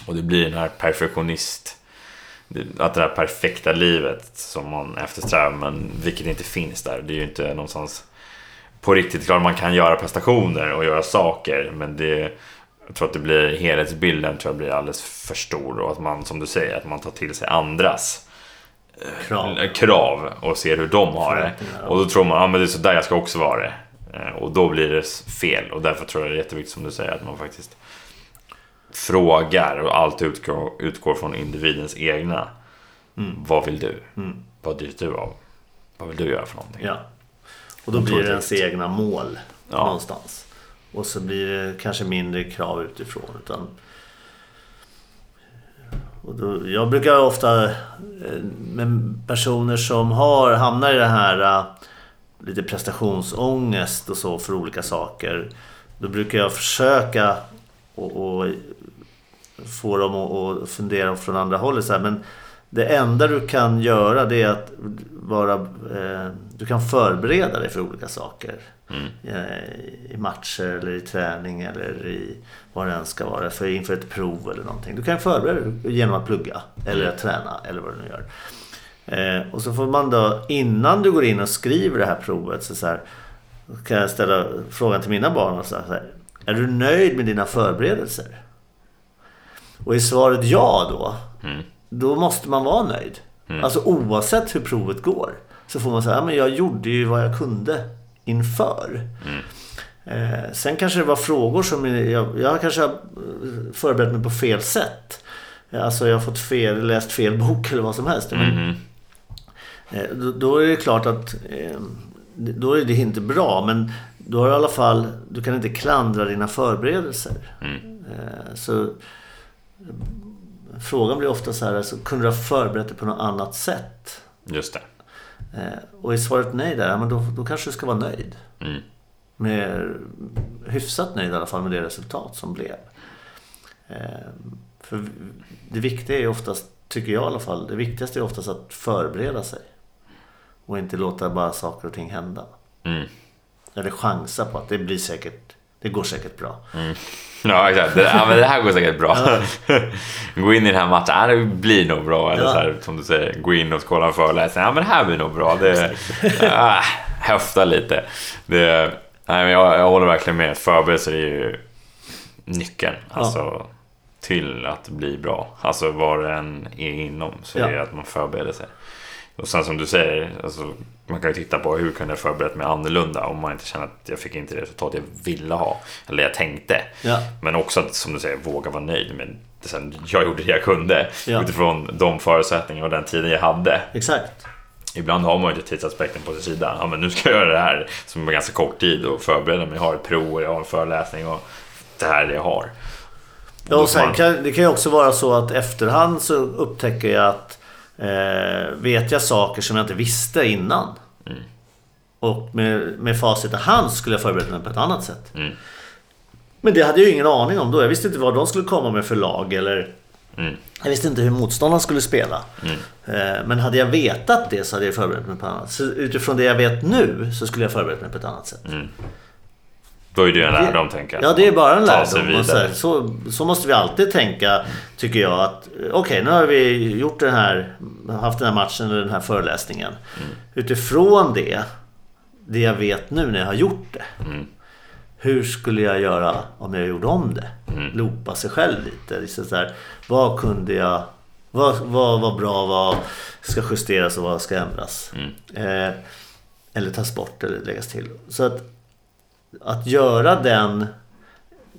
[SPEAKER 1] Och det blir den här perfektionist... Att det här perfekta livet som man eftersträvar, men vilket inte finns där. Det är ju inte någonstans på riktigt. Klart man kan göra prestationer och göra saker, men det... Jag tror att det blir helhetsbilden tror jag blir alldeles för stor och att man, som du säger, att man tar till sig andras
[SPEAKER 2] Krav.
[SPEAKER 1] krav och ser hur de har det. Och då tror man, ja men det är så där jag ska också vara det. Eh, Och då blir det fel. Och därför tror jag det är jätteviktigt som du säger att man faktiskt frågar och allt utgår, utgår från individens egna.
[SPEAKER 2] Mm.
[SPEAKER 1] Vad vill du? Vad drivs du av? Vad vill du göra för någonting?
[SPEAKER 2] Ja. Och då blir det ens egna mål
[SPEAKER 1] Ja.
[SPEAKER 2] någonstans. Och så blir det kanske mindre krav utifrån. Utan... Och då, jag brukar ofta eh, med personer som har hamnar i det här eh, lite prestationsångest och så för olika saker. Då brukar jag försöka och, och få dem att fundera från andra hållet. Så här, men det enda du kan göra det är att vara... Eh, du kan förbereda dig för olika saker. Eh, I matcher eller i träning eller i vad det än ska vara. För inför ett prov eller någonting. Du kan förbereda dig genom att plugga eller att träna eller vad du nu gör. Eh, och så får man då innan du går in och skriver det här provet så, så här, kan jag ställa frågan till mina barn och så här, Är du nöjd med dina förberedelser? Och är svaret ja då,
[SPEAKER 1] Mm.
[SPEAKER 2] då måste man vara nöjd. Alltså oavsett hur provet går. Så får man säga, ja, men jag gjorde ju vad jag kunde inför. Eh, sen kanske det var frågor som jag, jag kanske har eh, förberett mig på fel sätt. Alltså jag har fått fel, läst fel bok eller vad som helst. Men,
[SPEAKER 1] Mhm.
[SPEAKER 2] Eh, Då, då är det klart att eh, då är det inte bra men då har du i alla fall, du kan inte klandra dina förberedelser.
[SPEAKER 1] Mm.
[SPEAKER 2] Eh, Så Frågan blir ofta så här, alltså, kunde du ha förberett dig på något annat sätt?
[SPEAKER 1] Just det.
[SPEAKER 2] Eh, Och är svaret nej där, men då, då kanske du ska vara nöjd.
[SPEAKER 1] Mm.
[SPEAKER 2] Med, hyfsat nöjd i alla fall med det resultat som blev. Eh, För det viktiga är oftast, tycker jag i alla fall, det viktigaste är oftast att förbereda sig. Och inte låta bara saker och ting hända.
[SPEAKER 1] Mm.
[SPEAKER 2] Eller chansa på att det blir säkert, det går säkert bra. *laughs*
[SPEAKER 1] Ja, exakt. Det, ja, men det här går säkert bra. *laughs* gå in i den här matchen, ja, det blir nog bra. Eller
[SPEAKER 2] Ja.
[SPEAKER 1] så här, som du säger, gå in och skåla en föreläsning. Ja, men det här blir nog bra. Det, *laughs* ah, höfta lite. Det, nej, men jag, jag håller verkligen med. Förberedelser är ju nyckeln. Alltså, till att bli bra. Alltså vad det än är inom så
[SPEAKER 2] Ja.
[SPEAKER 1] är det att man förbereder sig. Och sen som du säger, alltså, man kan ju titta på hur kunde jag förberett mig annorlunda om man inte känner att jag fick inte det resultat jag ville ha. Eller jag tänkte.
[SPEAKER 2] Ja.
[SPEAKER 1] Men också att, som du säger, våga vara nöjd med det. Jag gjorde det jag kunde
[SPEAKER 2] Ja.
[SPEAKER 1] utifrån de förutsättningar och den tiden jag hade.
[SPEAKER 2] Exakt.
[SPEAKER 1] Ibland har man ju inte tidsaspekten på sin sida. Ja, men nu ska jag göra det här som är ganska kort tid och förbereda mig. Jag har ett prov och jag har en föreläsning och det här är det jag har.
[SPEAKER 2] Ja,
[SPEAKER 1] då
[SPEAKER 2] och sen
[SPEAKER 1] man-
[SPEAKER 2] kan, det kan ju också vara så att efterhand så upptäcker jag att eh, vet jag saker som jag inte visste innan.
[SPEAKER 1] Mm.
[SPEAKER 2] Och med, med facit i hand skulle jag förberett mig på ett annat sätt.
[SPEAKER 1] Mm.
[SPEAKER 2] Men det hade jag ju ingen aning om då. Jag visste inte vad de skulle komma med för lag eller
[SPEAKER 1] Mm.
[SPEAKER 2] jag visste inte hur motståndaren skulle spela. Eh, Men hade jag vetat det så hade jag förberett mig på ett annat sätt. Utifrån det jag vet nu så skulle jag förberett mig på ett annat sätt.
[SPEAKER 1] Då är det ju en lärdom, tänker jag.
[SPEAKER 2] Ja, det är bara en lärdom. Så, här, så, så måste vi alltid tänka, tycker jag. att eh, Okej, nu har vi gjort den här, haft den här matchen eller den här föreläsningen.
[SPEAKER 1] Mm.
[SPEAKER 2] Utifrån det, det jag vet nu när jag har gjort det.
[SPEAKER 1] Mm.
[SPEAKER 2] Hur skulle jag göra om jag gjorde om det?
[SPEAKER 1] Mm.
[SPEAKER 2] Lopa sig själv lite. Liksom så här, vad kunde jag... Vad, vad var bra? Vad ska justeras och vad ska ändras?
[SPEAKER 1] Mm.
[SPEAKER 2] Eh, Eller tas bort eller läggas till. Så att, att göra den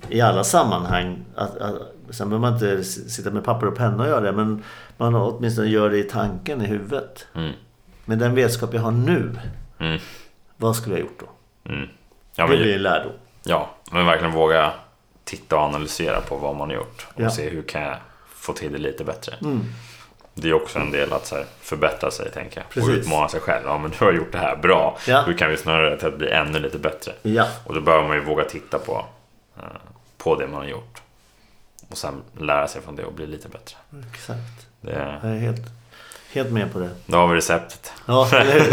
[SPEAKER 2] i alla sammanhang. Att, att, sen behöver man inte sitta med papper och penna och göra det. Men man åtminstone gör det i tanken, i huvudet.
[SPEAKER 1] Mm.
[SPEAKER 2] Med den vetskap jag har nu.
[SPEAKER 1] Mm.
[SPEAKER 2] Vad skulle jag gjort då?
[SPEAKER 1] Mm. Ja,
[SPEAKER 2] Det
[SPEAKER 1] men,
[SPEAKER 2] blir en lärdom.
[SPEAKER 1] ja, men verkligen våga titta och analysera på vad man har gjort. Och
[SPEAKER 2] Ja.
[SPEAKER 1] se hur kan jag få till det lite bättre.
[SPEAKER 2] Mm.
[SPEAKER 1] Det är också en del att så här, förbättra sig, tänker jag. Och
[SPEAKER 2] Precis.
[SPEAKER 1] utmana sig själv. Ja, men du har gjort det här bra.
[SPEAKER 2] Ja.
[SPEAKER 1] Hur kan vi snarare till att bli ännu lite bättre?
[SPEAKER 2] Ja,
[SPEAKER 1] Och då behöver man ju våga titta på, eh, på det man har gjort. Och sen lära sig från det och bli lite bättre.
[SPEAKER 2] exakt.
[SPEAKER 1] Det,
[SPEAKER 2] Jag är helt, helt med på det.
[SPEAKER 1] då har vi receptet.
[SPEAKER 2] Ja, *laughs* eller hur?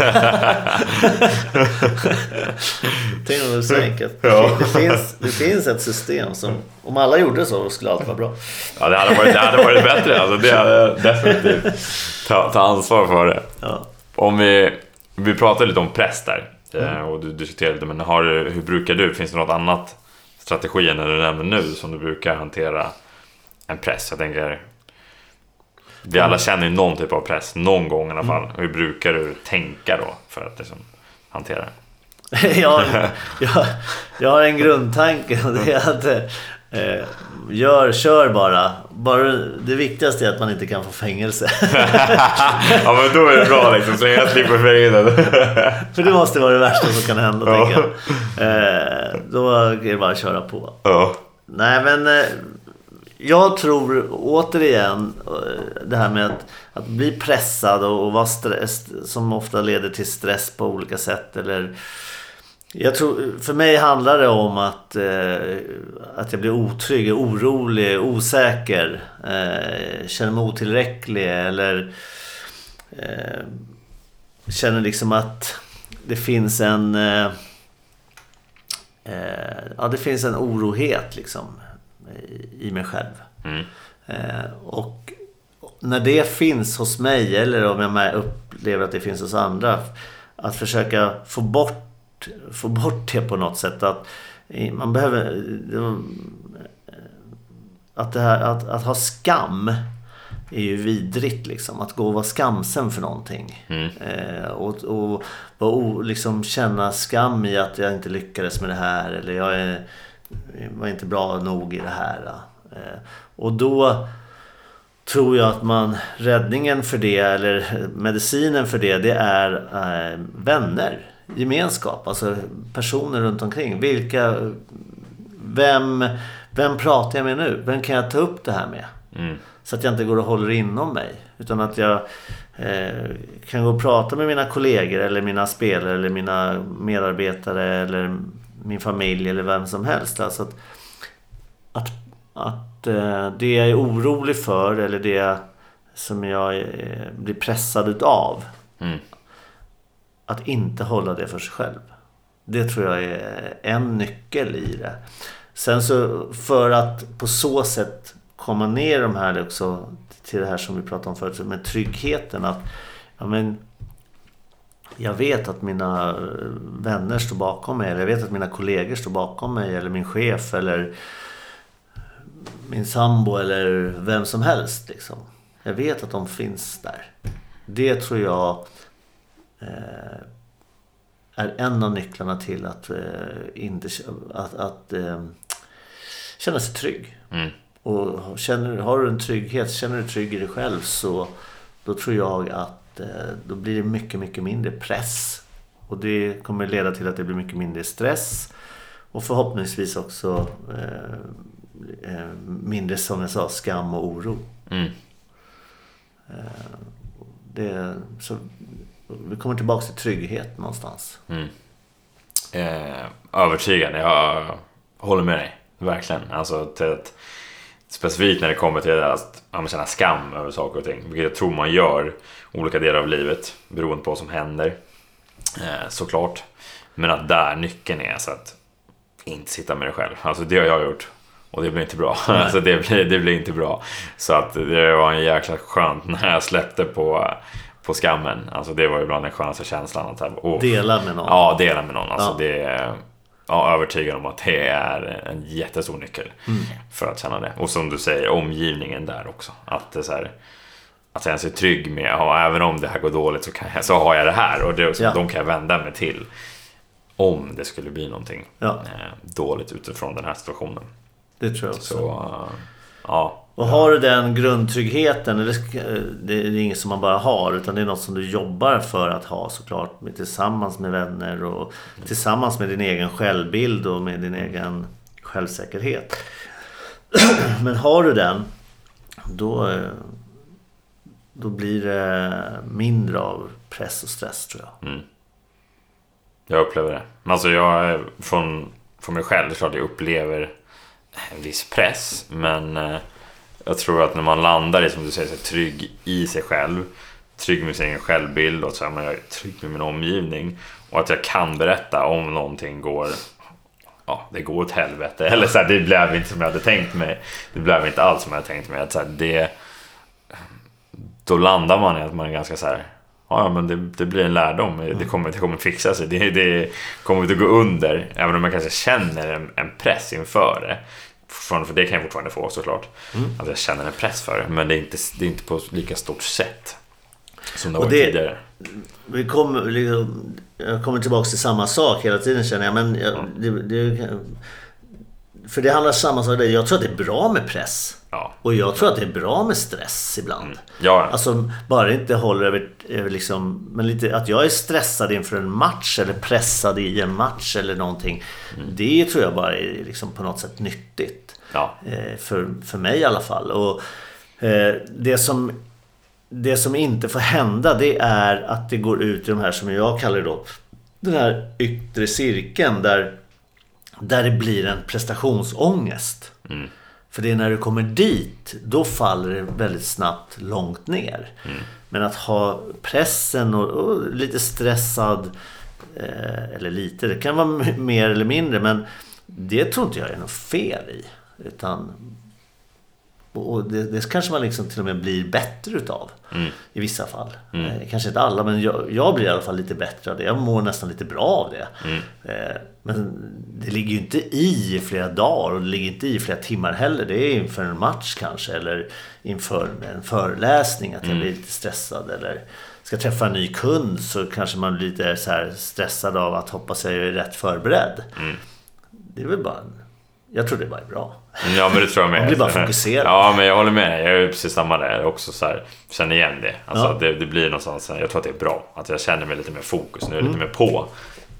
[SPEAKER 2] Tänk om det var så enkelt.
[SPEAKER 1] Ja.
[SPEAKER 2] Det, finns, det finns ett system som, om alla gjorde så, skulle allt vara bra.
[SPEAKER 1] Ja, det hade varit, det hade varit bättre. Alltså, det hade definitivt ta, ta ansvar för det.
[SPEAKER 2] Ja.
[SPEAKER 1] Om vi, vi pratade lite om press där. eh, Och du diskuterade lite, men har, hur brukar du? Finns det något annat strategi än det du nämnde nu som du brukar hantera en press? Jag tänker... Vi alla känner ju någon typ av press, någon gång i alla fall. Hur brukar du tänka då för att liksom hantera det? *laughs*
[SPEAKER 2] jag, *laughs* jag, jag har en grundtanke och det är att eh, gör, kör bara. bara. Det viktigaste är att man inte kan få fängelse. *laughs*
[SPEAKER 1] ja men då är det bra liksom, så jag slipper fängelset.
[SPEAKER 2] För det måste vara det värsta som kan hända,
[SPEAKER 1] Ja.
[SPEAKER 2] tänker jag. Eh, då är det bara att köra på.
[SPEAKER 1] ja.
[SPEAKER 2] Nej men eh, jag tror återigen eh, det här med att, att bli pressad och, och vara stress som ofta leder till stress på olika sätt. Eller, jag tror, för mig handlar det om att, eh, att jag blir otrygg, orolig, osäker, eh, känner mig otillräcklig eller eh, känner liksom att det finns en eh, eh ja, det finns en orohet liksom i, mig själv.
[SPEAKER 1] Mm.
[SPEAKER 2] Eh, och när det finns hos mig eller om jag upplever att det finns hos andra. Att försöka få bort, få bort det på något sätt. Att eh, man behöver... Att, det här, att, att ha skam är ju vidrigt liksom. Att gå och vara skamsen för någonting.
[SPEAKER 1] Mm.
[SPEAKER 2] Eh, och och, och, och liksom känna skam i att jag inte lyckades med det här. Eller jag är, var inte bra nog i det här. Eh, och då tror jag att man, räddningen för det eller medicinen för det, det är eh, vänner. Gemenskap, alltså personer runt omkring. Vilka, vem, vem pratar jag med nu? Vem kan jag ta upp det här med?
[SPEAKER 1] Mm.
[SPEAKER 2] Så att jag inte går och håller inom mig. Utan att jag eh, kan gå och prata med mina kollegor eller mina spelare eller mina medarbetare eller min familj eller vem som helst. Alltså att, att, att eh, det jag är orolig för eller det som jag eh, blir pressad utav.
[SPEAKER 1] Mm.
[SPEAKER 2] Att inte hålla det för sig själv. Det tror jag är en nyckel i det. Sen så för att på så sätt komma ner de här också till det här som vi pratade om förut med tryggheten. Att ja, men, jag vet att mina vänner står bakom mig. Eller jag vet att mina kollegor står bakom mig. Eller min chef. Eller min sambo. Eller vem som helst. Liksom. Jag vet att de finns där. Det tror jag eh, är en av nycklarna till att, eh, inte, att, att eh, känna sig trygg.
[SPEAKER 1] Mm.
[SPEAKER 2] Och känner, har du en trygghet, känner du dig trygg i dig själv så då tror jag att eh, då blir det mycket, mycket mindre press. Och det kommer leda till att det blir mycket mindre stress. Och förhoppningsvis också eh, eh, mindre, som jag sa, skam och oro.
[SPEAKER 1] Mm.
[SPEAKER 2] Det, så vi kommer tillbaka till trygghet någonstans.
[SPEAKER 1] Mm. Eh, övertygande. Jag håller med dig. Verkligen. Alltså, till att, specifikt när det kommer till att ja, känna skam över saker och ting. Vilket jag tror man gör olika delar av livet. Beroende på vad som händer. Eh, såklart. Men att där nyckeln är. Så att inte sitta med det själv. Alltså det har jag gjort. Och det blir inte bra. Alltså *laughs* det blir, det blir inte bra. Så att det var en jäkla skönt *laughs* när jag släppte på, på skammen. Alltså det var ju bland den skönaste känslan. Att, här, åh,
[SPEAKER 2] Dela med någon.
[SPEAKER 1] Ja, dela med någon. Alltså
[SPEAKER 2] Ja.
[SPEAKER 1] det ja, övertygad om att det är en jättestor nyckel
[SPEAKER 2] Mm.
[SPEAKER 1] för att känna det. Och som du säger, omgivningen där också. Att det är så här, att jag ens är trygg med, ja, även om det här går dåligt så, jag, så har jag det här och det,
[SPEAKER 2] Ja.
[SPEAKER 1] de kan jag vända mig till. Om det skulle bli någonting
[SPEAKER 2] Ja.
[SPEAKER 1] eh, dåligt utifrån den här situationen.
[SPEAKER 2] Det tror jag också.
[SPEAKER 1] Så eh, ja,
[SPEAKER 2] Och har du den grundtryggheten, eller ska- det är inget som man bara har utan det är något som du jobbar för att ha såklart tillsammans med vänner och tillsammans med din egen självbild och med din egen självsäkerhet. *clears throat* Men har du den då, eh, då blir det mindre av press och stress tror jag.
[SPEAKER 1] jag upplever det. Men Alltså jag, från, från mig själv, det är klart jag upplever en viss press. Men eh, jag tror att när man landar i, som du säger, så trygg i sig själv. Trygg med sin egen självbild och så här, man är trygg med min omgivning. Och att jag kan berätta om någonting går Ja, det går åt helvete. Eller så här, det blev inte som jag hade tänkt mig. Det blev inte alls som jag hade tänkt mig. Att så här, det, då landar man i att man är ganska så här. Ja, men det, det blir en lärdom. Det kommer, det kommer fixa sig. Det, det kommer inte att gå under. Även om jag kanske känner en, en press inför det. Fortfarande- För det kan jag fortfarande få såklart. Att jag känner en press för det. Men det är inte, det är inte på lika stort sätt. Som det var tidigare.
[SPEAKER 2] Vi kommer, liksom, jag kommer tillbaka till samma sak hela tiden känner jag. Men jag, det, det, för det handlar samma sak. Jag tror att det är bra med press.
[SPEAKER 1] Ja.
[SPEAKER 2] Och jag tror att det är bra med stress ibland.
[SPEAKER 1] Ja,
[SPEAKER 2] Alltså bara inte håller över, över liksom, men lite att jag är stressad inför en match eller pressad i en match eller någonting. Det tror jag bara är liksom på något sätt nyttigt.
[SPEAKER 1] ja.
[SPEAKER 2] Eh, För, för mig i alla fall. Och eh, det som, det som inte får hända det är att det går ut i de här som jag kallar det då. Den här yttre cirkeln där, där det blir en prestationsångest. För det är när du kommer dit, då faller det väldigt snabbt långt ner. Men att ha pressen och, och lite stressad, eh, eller lite, det kan vara mer eller mindre, men det tror inte jag är något fel i. Utan, och och det, det kanske man liksom till och med blir bättre utav. I vissa fall. Eh, kanske inte alla, men jag, jag blir i alla fall lite bättre av det. Jag mår nästan lite bra av det. Eh, men det ligger ju inte i flera dagar och det ligger inte i flera timmar heller. Det är inför en match kanske eller inför en föreläsning att jag blir lite stressad. Eller ska träffa en ny kund så kanske man blir lite så stressad av att hoppas jag är rätt förberedd. Det är väl bara en, Jag tror det bara är bra.
[SPEAKER 1] Ja men det tror jag *laughs* med.
[SPEAKER 2] Man blir bara fokuserad.
[SPEAKER 1] Ja men jag håller med. Jag är precis samma där. Också så här, känner igen det. Alltså,
[SPEAKER 2] Ja.
[SPEAKER 1] det. Det blir någonstans, jag tror att det är bra. Att jag känner mig lite mer fokus. Nu jag lite mer på.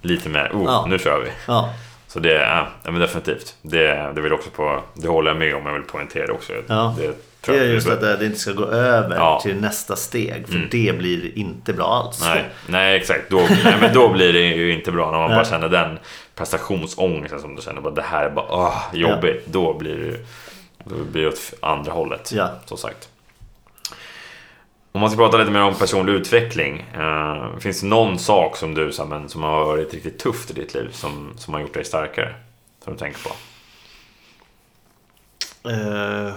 [SPEAKER 1] Lite mer, oh,
[SPEAKER 2] Mm. Ja.
[SPEAKER 1] nu kör vi.
[SPEAKER 2] Ja,
[SPEAKER 1] Så det, ja, men definitivt. Det, det, vill också på, det håller jag med om. Jag vill poängtera också.
[SPEAKER 2] Ja.
[SPEAKER 1] Det,
[SPEAKER 2] det är just att det inte ska gå över
[SPEAKER 1] Ja.
[SPEAKER 2] till nästa steg. För det blir inte bra alls.
[SPEAKER 1] Nej, nej exakt. Då, nej, men då blir det ju inte bra när man *laughs* bara känner den prestationsångesten som du känner. Bara, det här är bara åh, jobbigt. Då blir det då blir det åt andra hållet.
[SPEAKER 2] Ja.
[SPEAKER 1] Som sagt. Om man ska prata lite mer om personlig utveckling. Eh, finns det någon sak som du så men, som har varit riktigt tufft i ditt liv som, som har gjort dig starkare? Som du tänker på?
[SPEAKER 2] Eh,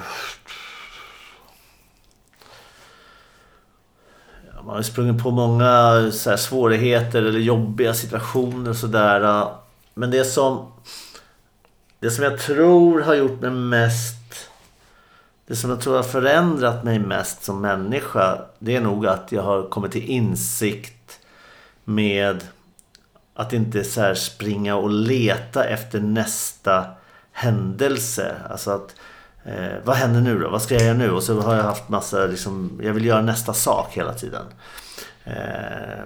[SPEAKER 2] ja, man har sprungit på många så här, svårigheter eller jobbiga situationer och sådär. Men det som, det som jag tror har gjort mig mest... Det som jag tror har förändrat mig mest som människa. Det är nog att jag har kommit till insikt med att inte så här springa och leta efter nästa händelse. Alltså att eh, vad händer nu då? Vad ska jag göra nu? Och så har jag haft massa liksom, jag vill göra nästa sak hela tiden. Eh,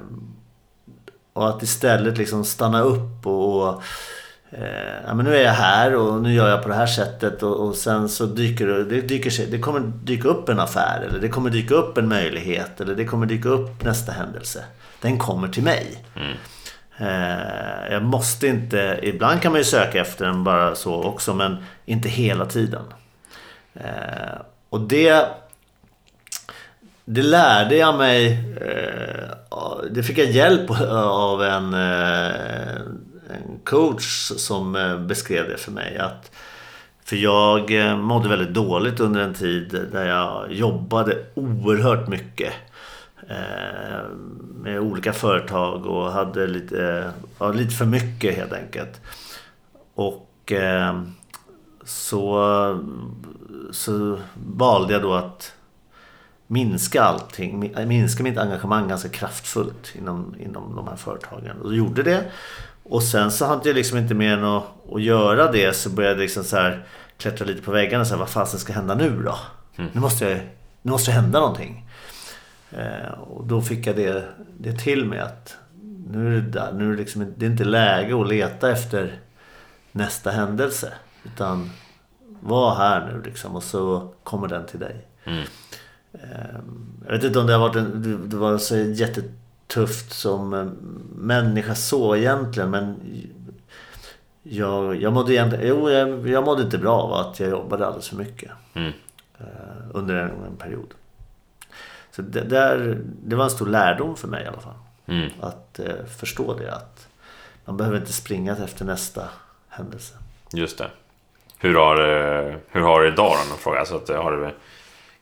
[SPEAKER 2] och att istället liksom stanna upp och eh, ja, men nu är jag här och nu gör jag på det här sättet och, och sen så dyker det, det, dyker sig, det kommer dyka upp en affär eller det kommer dyka upp en möjlighet eller det kommer dyka upp nästa händelse. Den kommer till mig. Eh, jag måste inte, ibland kan man ju söka efter den bara så också men inte hela tiden. Eh, och det det lärde jag mig. Eh, det fick jag hjälp av en, eh, en coach som eh, beskrev det för mig. Att, för jag mådde väldigt dåligt under en tid där jag jobbade oerhört mycket. Med olika företag och hade lite, ja, lite för mycket helt enkelt. Och så, så valde jag då att minska allting, minska mitt engagemang ganska kraftfullt inom, inom de här företagen. Och gjorde det. Och sen så hade jag liksom inte mer än att, att göra det så började jag liksom så här klättra lite på väggarna och säga vad fasen ska hända nu då? Mm. Nu, måste jag, nu måste det hända någonting. Eh, och då fick jag det, det till mig att nu är det, där, nu är det, liksom, det är inte läge att leta efter nästa händelse. Utan var här nu liksom och så kommer den till dig. Mm. Ehm, jag vet inte om det har varit en, det var så jättetufft som eh, människa så egentligen men jag, jag mådde egentligen, jo, jag, jag mådde inte bra av att jag jobbade alldeles för mycket. Mm. Eh, under en, en, period. Så det, där, det var en stor lärdom för mig i alla fall. Mm. Att eh, förstå det att man behöver inte springa efter nästa händelse.
[SPEAKER 1] Just det. Hur har, hur har du idag då? Fråga. Alltså att, har du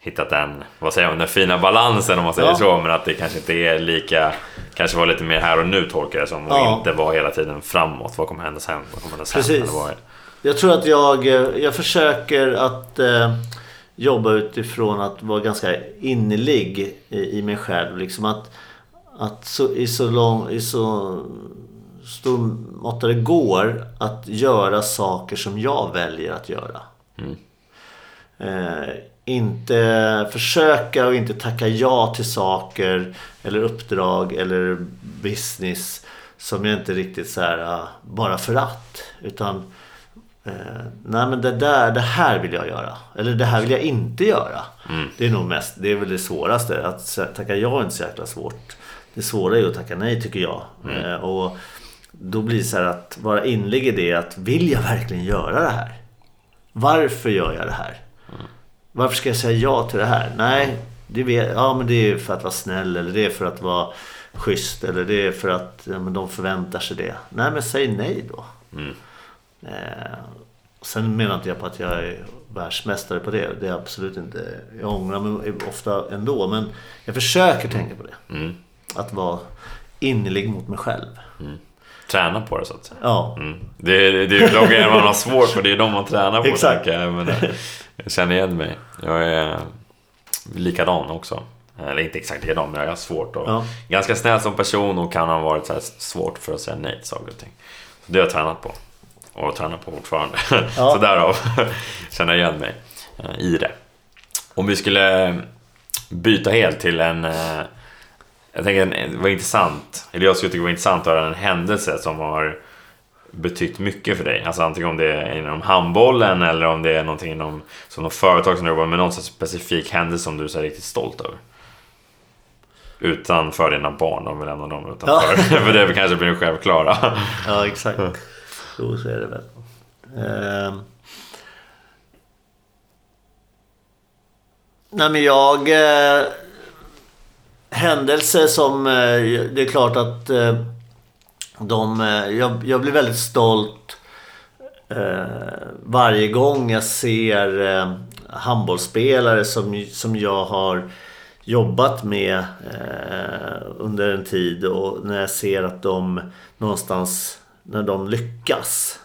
[SPEAKER 1] hittat den, vad säger man, den fina balansen om man säger ja. så. Men att det kanske inte är lika, kanske var lite mer här och nu tolkar jag som. Och ja. inte var hela tiden framåt. Vad kommer hända sen? Vad kommer hända sen?
[SPEAKER 2] Precis. Jag tror att jag, jag försöker att eh, jobba utifrån att vara ganska innerlig i, i mig själv. Liksom att, att så, i så lång, i så stor mått det går att göra saker som jag väljer att göra. Mm. Eh, inte försöka och inte tacka ja till saker eller uppdrag eller business som jag inte riktigt så här ah, bara för att. Utan eh, nej men det där, det här vill jag göra. Eller det här vill jag inte göra. Mm. Det är nog mest, det är väl det svåraste. Att tacka ja är inte så jäkla svårt. Det svåra är ju att tacka nej tycker jag. Mm. Eh, och då blir det så här att vara inlig i det att vill jag verkligen göra det här? Varför gör jag det här? Varför ska jag säga ja till det här? Nej, det, vet, ja, men det är för att vara snäll eller det är för att vara schysst eller det är för att ja, men de förväntar sig det. Nej, men säg nej då. Mm. Eh, sen menar inte jag på att jag är världsmästare på det. Det är absolut inte. Jag ångrar mig ofta ändå. Men jag försöker tänka på det. Mm. Att vara innerlig mot mig själv. Mm.
[SPEAKER 1] Träna på det så att säga.
[SPEAKER 2] Ja.
[SPEAKER 1] Mm. Det, är, det är ju de man har svårt för. Det är de man tränar på.
[SPEAKER 2] Exakt.
[SPEAKER 1] Jag, men, jag känner igen mig. Jag är likadan också. Eller inte exakt likadan, men jag har svårt. Och ja. Ganska snäll som person och kan ha varit så svårt för att säga nej till saker och ting. Så det har jag tränat på. Och tränar på fortfarande. Ja. *laughs* så därav *laughs* känner jag igen mig eh, i det. Om vi skulle byta helt till en... Jag tänker det var intressant, eller jag skulle tycka det var intressant att höra en händelse som har betytt mycket för dig? Alltså antingen om det är inom handbollen eller om det är någonting inom som något företag som du jobbar med, någon specifik händelse som du är riktigt stolt över? Utanför dina barn, om vi lämnar dem utanför. Ja. *laughs* för det kanske blir självklara.
[SPEAKER 2] ja, exakt. Jo, så är det väl. Uh... Nej, men jag... Eh, händelser som... Eh, det är klart att... Eh, de, eh, jag, jag blir väldigt stolt varje gång jag ser handbollsspelare som, som jag har jobbat med eh, under en tid och när jag ser att de någonstans, när de lyckas.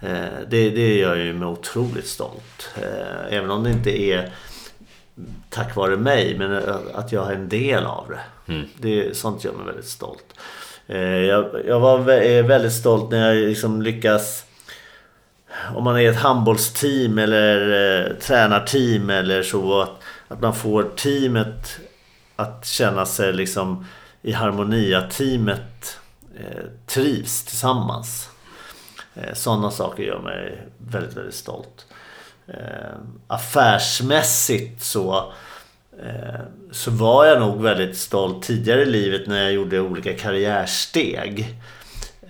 [SPEAKER 2] Eh, det, det gör ju mig otroligt stolt. Eh, även om det inte är tack vare mig, men att jag är en del av det. Mm. det sånt gör mig väldigt stolt. Eh, jag, jag var väldigt stolt när jag liksom lyckas om man är ett handbollsteam eller eh, tränarteam eller så att, att man får teamet att känna sig liksom i harmoni, att teamet eh, trivs tillsammans. Eh, sådana saker gör mig väldigt, väldigt stolt. Eh, affärsmässigt så eh, så var jag nog väldigt stolt tidigare i livet när jag gjorde olika karriärsteg.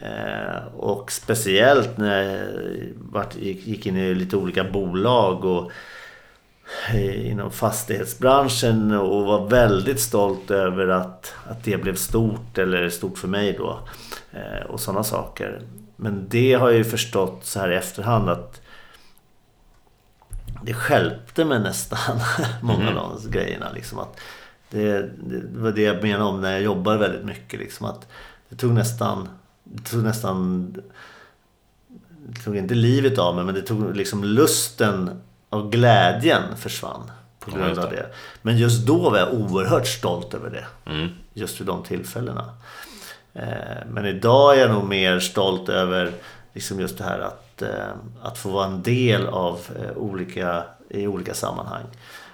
[SPEAKER 2] Eh, och speciellt när jag gick in i lite olika bolag och eh, inom fastighetsbranschen och var väldigt stolt över att, att det blev stort eller stort för mig då. Och sådana saker. Men det har jag ju förstått så här i efterhand att det skälpte mig nästan *laughs* många mm. av de grejerna. Liksom, att det, det, var det jag menade om när jag jobbar väldigt mycket. Liksom, att det tog nästan, det tog nästan det tog inte livet av mig men det tog liksom lusten och glädjen försvann. på grund av
[SPEAKER 1] det.
[SPEAKER 2] det. Men just då var jag oerhört stolt över det.
[SPEAKER 1] Mm.
[SPEAKER 2] Just vid de tillfällena. Eh, Men idag är jag nog mer stolt över liksom just det här att, Eh, att få vara en del av eh, olika, i olika sammanhang.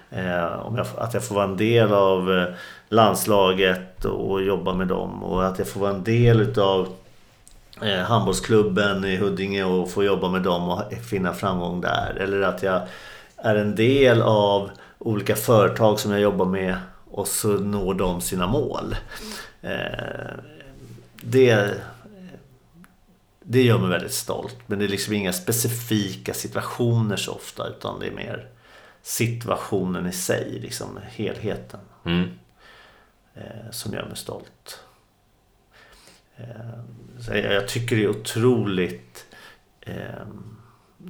[SPEAKER 2] Eh, jag, att jag får vara en del av landslaget och jobba med dem och att jag får vara en del utav handbollsklubben i Huddinge och få jobba med dem och finna framgång där. Eller att jag är en del av olika företag som jag jobbar med och så når de sina mål. Det, det gör mig väldigt stolt. Men det är liksom inga specifika situationer så ofta utan det är mer situationen i sig, liksom helheten
[SPEAKER 1] Mm.
[SPEAKER 2] eh, som gör mig stolt. Eh, jag, jag tycker det är otroligt eh,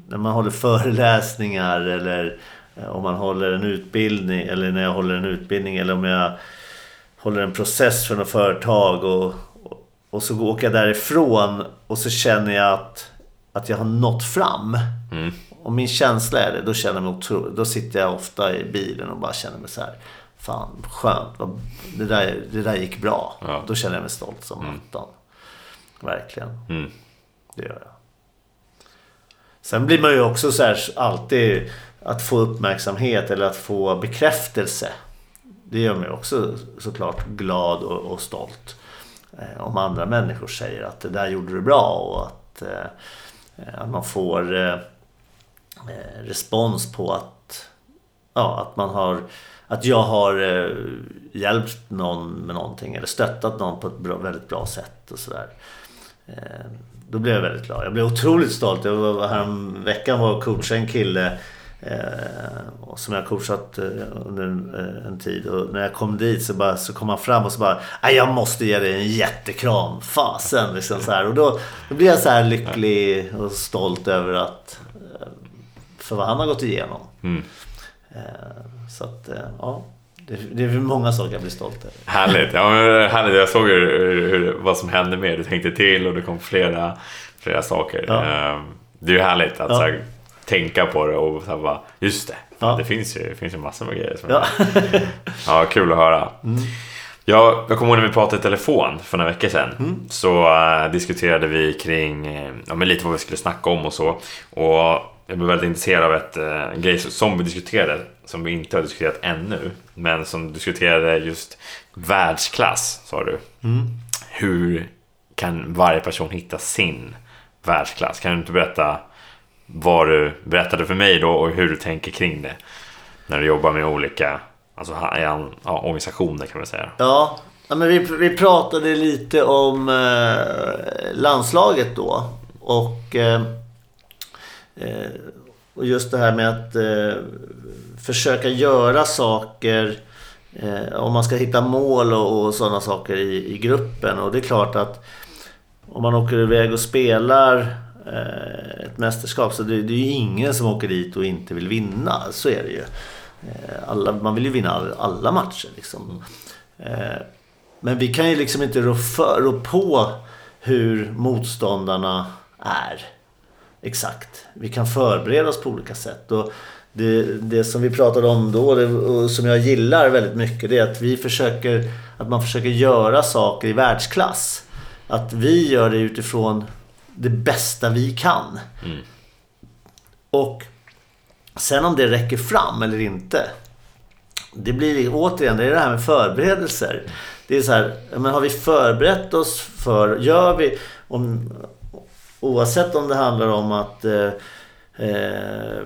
[SPEAKER 2] när man håller föreläsningar eller eh, om man håller en utbildning eller när jag håller en utbildning eller om jag håller en process för något företag och, och, så åker jag därifrån och så känner jag att, att jag har nått fram.
[SPEAKER 1] Mm.
[SPEAKER 2] Och min känsla är det, då känner jag mig otroligt, då sitter jag ofta i bilen och bara känner mig så här. Fan, skönt. Det där, det där gick bra.
[SPEAKER 1] Ja.
[SPEAKER 2] Då känner jag mig stolt som attan. Verkligen.
[SPEAKER 1] Mm.
[SPEAKER 2] Det gör jag. Sen blir man ju också så här alltid att få uppmärksamhet eller att få bekräftelse. Det gör mig också såklart glad och, och stolt. Eh, om andra människor säger att det där gjorde du bra och att, eh, att man får eh, respons på att, ja, att man har att jag har hjälpt någon med någonting eller stöttat någon på ett bra, väldigt bra sätt och sådär. Då blev jag väldigt glad. Jag blev otroligt stolt. Jag var häromveckan var och coachade en kille eh, som jag coachat eh, under en, eh, en tid. Och när jag kom dit så, bara, så kom han fram och så bara "Nej, Jag måste ge dig en jättekram. Fasen! Liksom så här. Och då, då blir jag så här lycklig och stolt över att eh, för vad han har gått igenom.
[SPEAKER 1] Mm.
[SPEAKER 2] Så att, ja. Det, är många saker jag blir stolt över.
[SPEAKER 1] Härligt. Ja, men härligt. Jag såg hur, hur, hur, vad som hände med Du tänkte till och det kom flera, flera saker.
[SPEAKER 2] Ja.
[SPEAKER 1] Ehm, Det är ju härligt att
[SPEAKER 2] Ja.
[SPEAKER 1] så här, tänka på det och så bara, just det.
[SPEAKER 2] Ja.
[SPEAKER 1] Det finns ju, det finns ju massor med grejer. Som
[SPEAKER 2] Ja.
[SPEAKER 1] är, *laughs* ja, kul att höra. Jag, jag kommer ihåg när vi pratade i telefon för några veckor sedan. Så eh, diskuterade vi kring eh, ja, men lite vad vi skulle snacka om och så. Och jag blev väldigt intresserad av ett uh, grej som vi diskuterade, som vi inte har diskuterat ännu. Men som diskuterade just världsklass, sa du. Hur kan varje person hitta sin världsklass? Kan du inte berätta vad du berättade för mig då och hur du tänker kring det? När du jobbar med olika alltså, ja, organisationer kan man säga.
[SPEAKER 2] Ja, ja, men vi, vi pratade lite om eh, landslaget då. Och, eh, eh, och just det här med att eh, försöka göra saker. Eh, om man ska hitta mål och, och sådana saker i, i gruppen. Och det är klart att om man åker iväg och spelar Eh, ett mästerskap så det, det är ju ingen som åker dit och inte vill vinna. Så är det ju. Eh, alla, man vill ju vinna alla matcher liksom. Eh, men vi kan ju liksom inte rå, för, rå på hur motståndarna är. Exakt. Vi kan förbereda oss på olika sätt. Och det, det som vi pratade om då det, och som jag gillar väldigt mycket det är att vi försöker att man försöker göra saker i världsklass. Att vi gör det utifrån det bästa vi kan. Och sen om det räcker fram eller inte. Det blir återigen, det är det här med förberedelser. Det är så här, men har vi förberett oss för, gör vi, om, oavsett om det handlar om att eh, eh,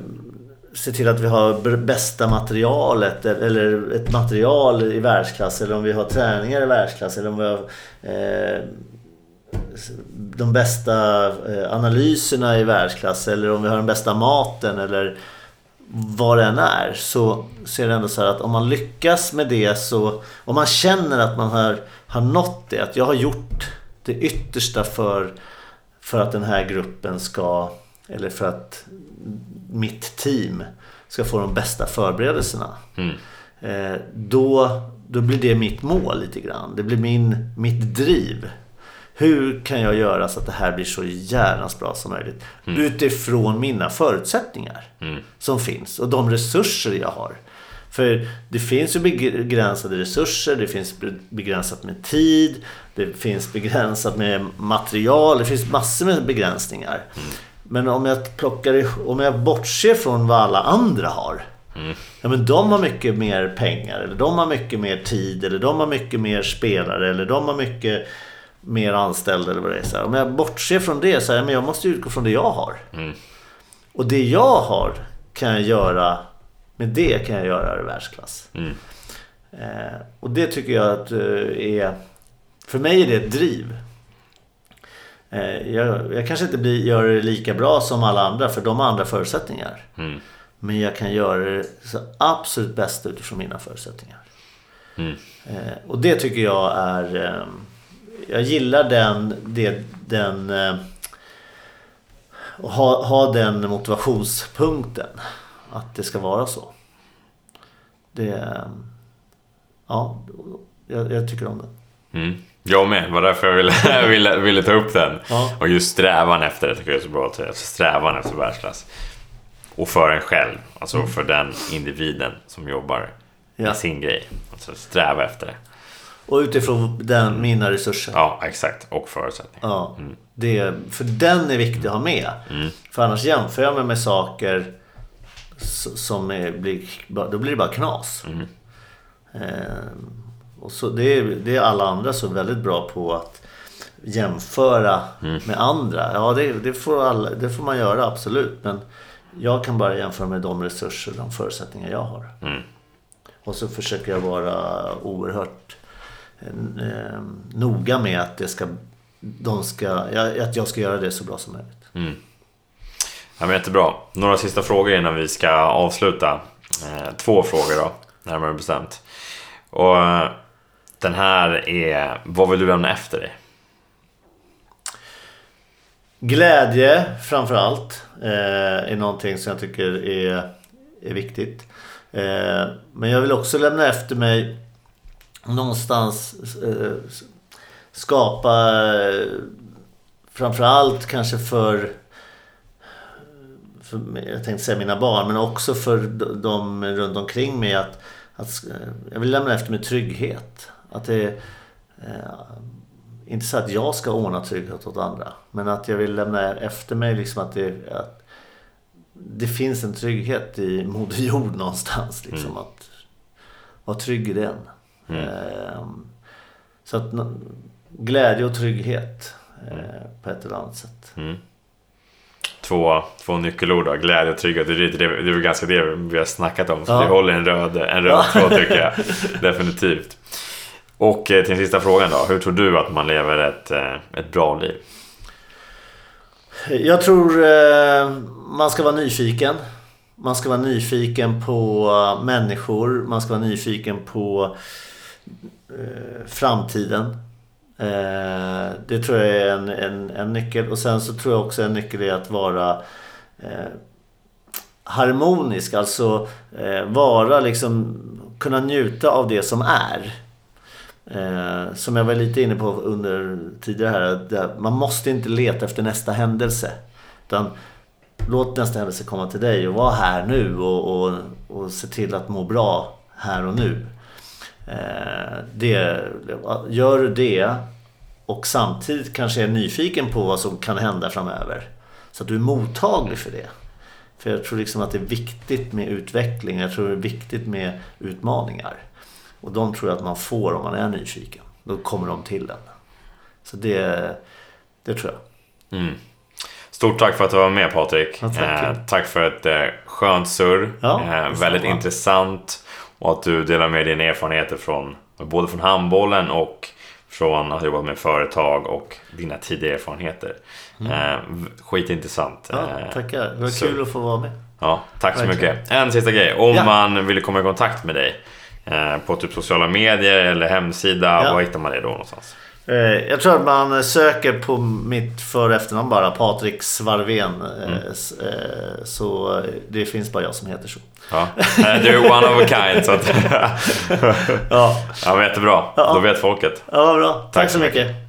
[SPEAKER 2] se till att vi har bästa materialet eh, eller ett material i världsklass eller om vi har träningar i världsklass eller om vi har eh, de bästa eh, analyserna i världsklass eller om vi har den bästa maten eller vad det än är så, så är det ändå så här att om man lyckas med det så om man känner att man har, har nått det, att jag har gjort det yttersta för, för att den här gruppen ska eller för att mitt team ska få de bästa förberedelserna.
[SPEAKER 1] Mm.
[SPEAKER 2] Eh, då, då blir det mitt mål lite grann. Det blir min, mitt driv. Hur kan jag göra så att det här blir så hjärnans bra som möjligt? Utifrån mina förutsättningar
[SPEAKER 1] Mm.
[SPEAKER 2] som finns och de resurser jag har. För det finns ju begränsade resurser, det finns begränsat med tid, det finns begränsat med material, det finns massor med begränsningar. Mm. Men om jag, plockar, om jag bortser från vad alla andra har. Mm. Ja, men de har mycket mer pengar, eller de har mycket mer tid, eller de har mycket mer spelare, eller de har mycket mer anställda. Eller vad det är. Så här, om jag bortser från det så här, men jag måste utgå från det jag har. Mm. Och det jag har kan jag göra, med det kan jag göra det världsklass. Mm. Eh, och det tycker jag att eh, är, för mig är det ett driv. Eh, jag, jag, kanske inte blir, gör det lika bra som alla andra för de har andra förutsättningar. Mm. Men jag kan göra det så absolut bästa utifrån mina förutsättningar. Mm. Eh, och det tycker jag är... Jag gillar den... Det, den eh, ha, ha den motivationspunkten. Att det ska vara så. Det... Ja, jag, jag tycker om det.
[SPEAKER 1] Mm. Jag med, det var därför jag ville, *laughs* ville, ville ta upp den. Ja. Och just strävan efter det tycker jag är så bra säga. Strävan efter världsklass. Och för en själv, alltså mm. för den individen som jobbar ja. med sin grej. Alltså sträva efter det.
[SPEAKER 2] Och utifrån den, mina resurser.
[SPEAKER 1] Ja, exakt. Och förutsättningar.
[SPEAKER 2] Ja, mm. det, för den är viktig att ha med. Mm. För annars jämför jag mig med saker som är, blir, då blir det bara knas. Mm. Eh, och så det, är, det är alla andra så väldigt bra på att jämföra mm. med andra. Ja, det, det, får alla, det får man göra absolut. Men jag kan bara jämföra med de resurser och de förutsättningar jag har. Mm. Och så försöker jag vara oerhört eh, noga med att, det ska, de ska, att jag ska göra det så bra som möjligt. Mm.
[SPEAKER 1] Ja, men jättebra. Några sista frågor innan vi ska avsluta. Eh, två frågor då, närmare bestämt. Och eh, den här är, vad vill du lämna efter dig?
[SPEAKER 2] Glädje framförallt eh, är någonting som jag tycker är, är viktigt. Eh, men jag vill också lämna efter mig någonstans eh, skapa eh, framförallt kanske för, för jag tänkte säga mina barn men också för de runt omkring mig att, att jag vill lämna efter mig trygghet. Att det eh, inte så att jag ska ordna trygghet åt andra. Men att jag vill lämna efter mig liksom att det, att det finns en trygghet i Moder Jord någonstans. Liksom, mm. Att vara trygg i den. Mm. Eh, så att glädje och trygghet eh, på ett eller annat sätt. Mm.
[SPEAKER 1] Två, två nyckelord då, glädje och trygghet. Det är, det, det är väl ganska det vi har snackat om. Så ja. det håller en röd, en röd tråd tycker jag. *laughs* Definitivt. Och eh, till den sista frågan då. Hur tror du att man lever ett, eh, ett bra liv?
[SPEAKER 2] Jag tror man ska vara nyfiken. Man ska vara nyfiken på människor. Man ska vara nyfiken på Eh, framtiden. Eh, det tror jag är en, en, en nyckel. Och sen så tror jag också en nyckel är att vara eh, harmonisk. Alltså vara liksom, kunna njuta av det som är. Eh, som jag var lite inne på under tidigare här. man måste inte leta efter nästa händelse. Utan låt nästa händelse komma till dig och var här nu och, och, och se till att må bra här och nu. Eh, det, gör du det och samtidigt kanske är nyfiken på vad som kan hända framöver. Så att du är mottaglig för det. För jag tror liksom att det är viktigt med utveckling. Jag tror det är viktigt med utmaningar. Och de tror jag att man får om man är nyfiken. Då kommer de till den. Så det, det tror jag. Mm.
[SPEAKER 1] Stort tack för att du var med Patrik. Ja, tack. Eh, tack för ett eh, skönt surr. Ja, eh, väldigt intressant. Och att du delar med dina erfarenheter från både från handbollen och från att jobba med företag och dina tidigare erfarenheter. Mm. Eh, skitintressant.
[SPEAKER 2] Ja, eh, tackar. Det var så. kul att få vara med.
[SPEAKER 1] Ja, tack så Verkligen. mycket. En sista grej. Om ja. man vill komma i kontakt med dig Eh, på typ sociala medier eller hemsida. Ja. Var hittar man det då någonstans?
[SPEAKER 2] Eh, jag tror att man söker på mitt för och efternamn bara, Patrik Svarven. Eh, mm. Så det finns bara jag som heter så.
[SPEAKER 1] Ja. Du är one of a kind. Så att... *laughs* ja. ja, men jättebra. Ja. Då vet folket.
[SPEAKER 2] Ja, bra. Tack, Tack så mycket. mycket.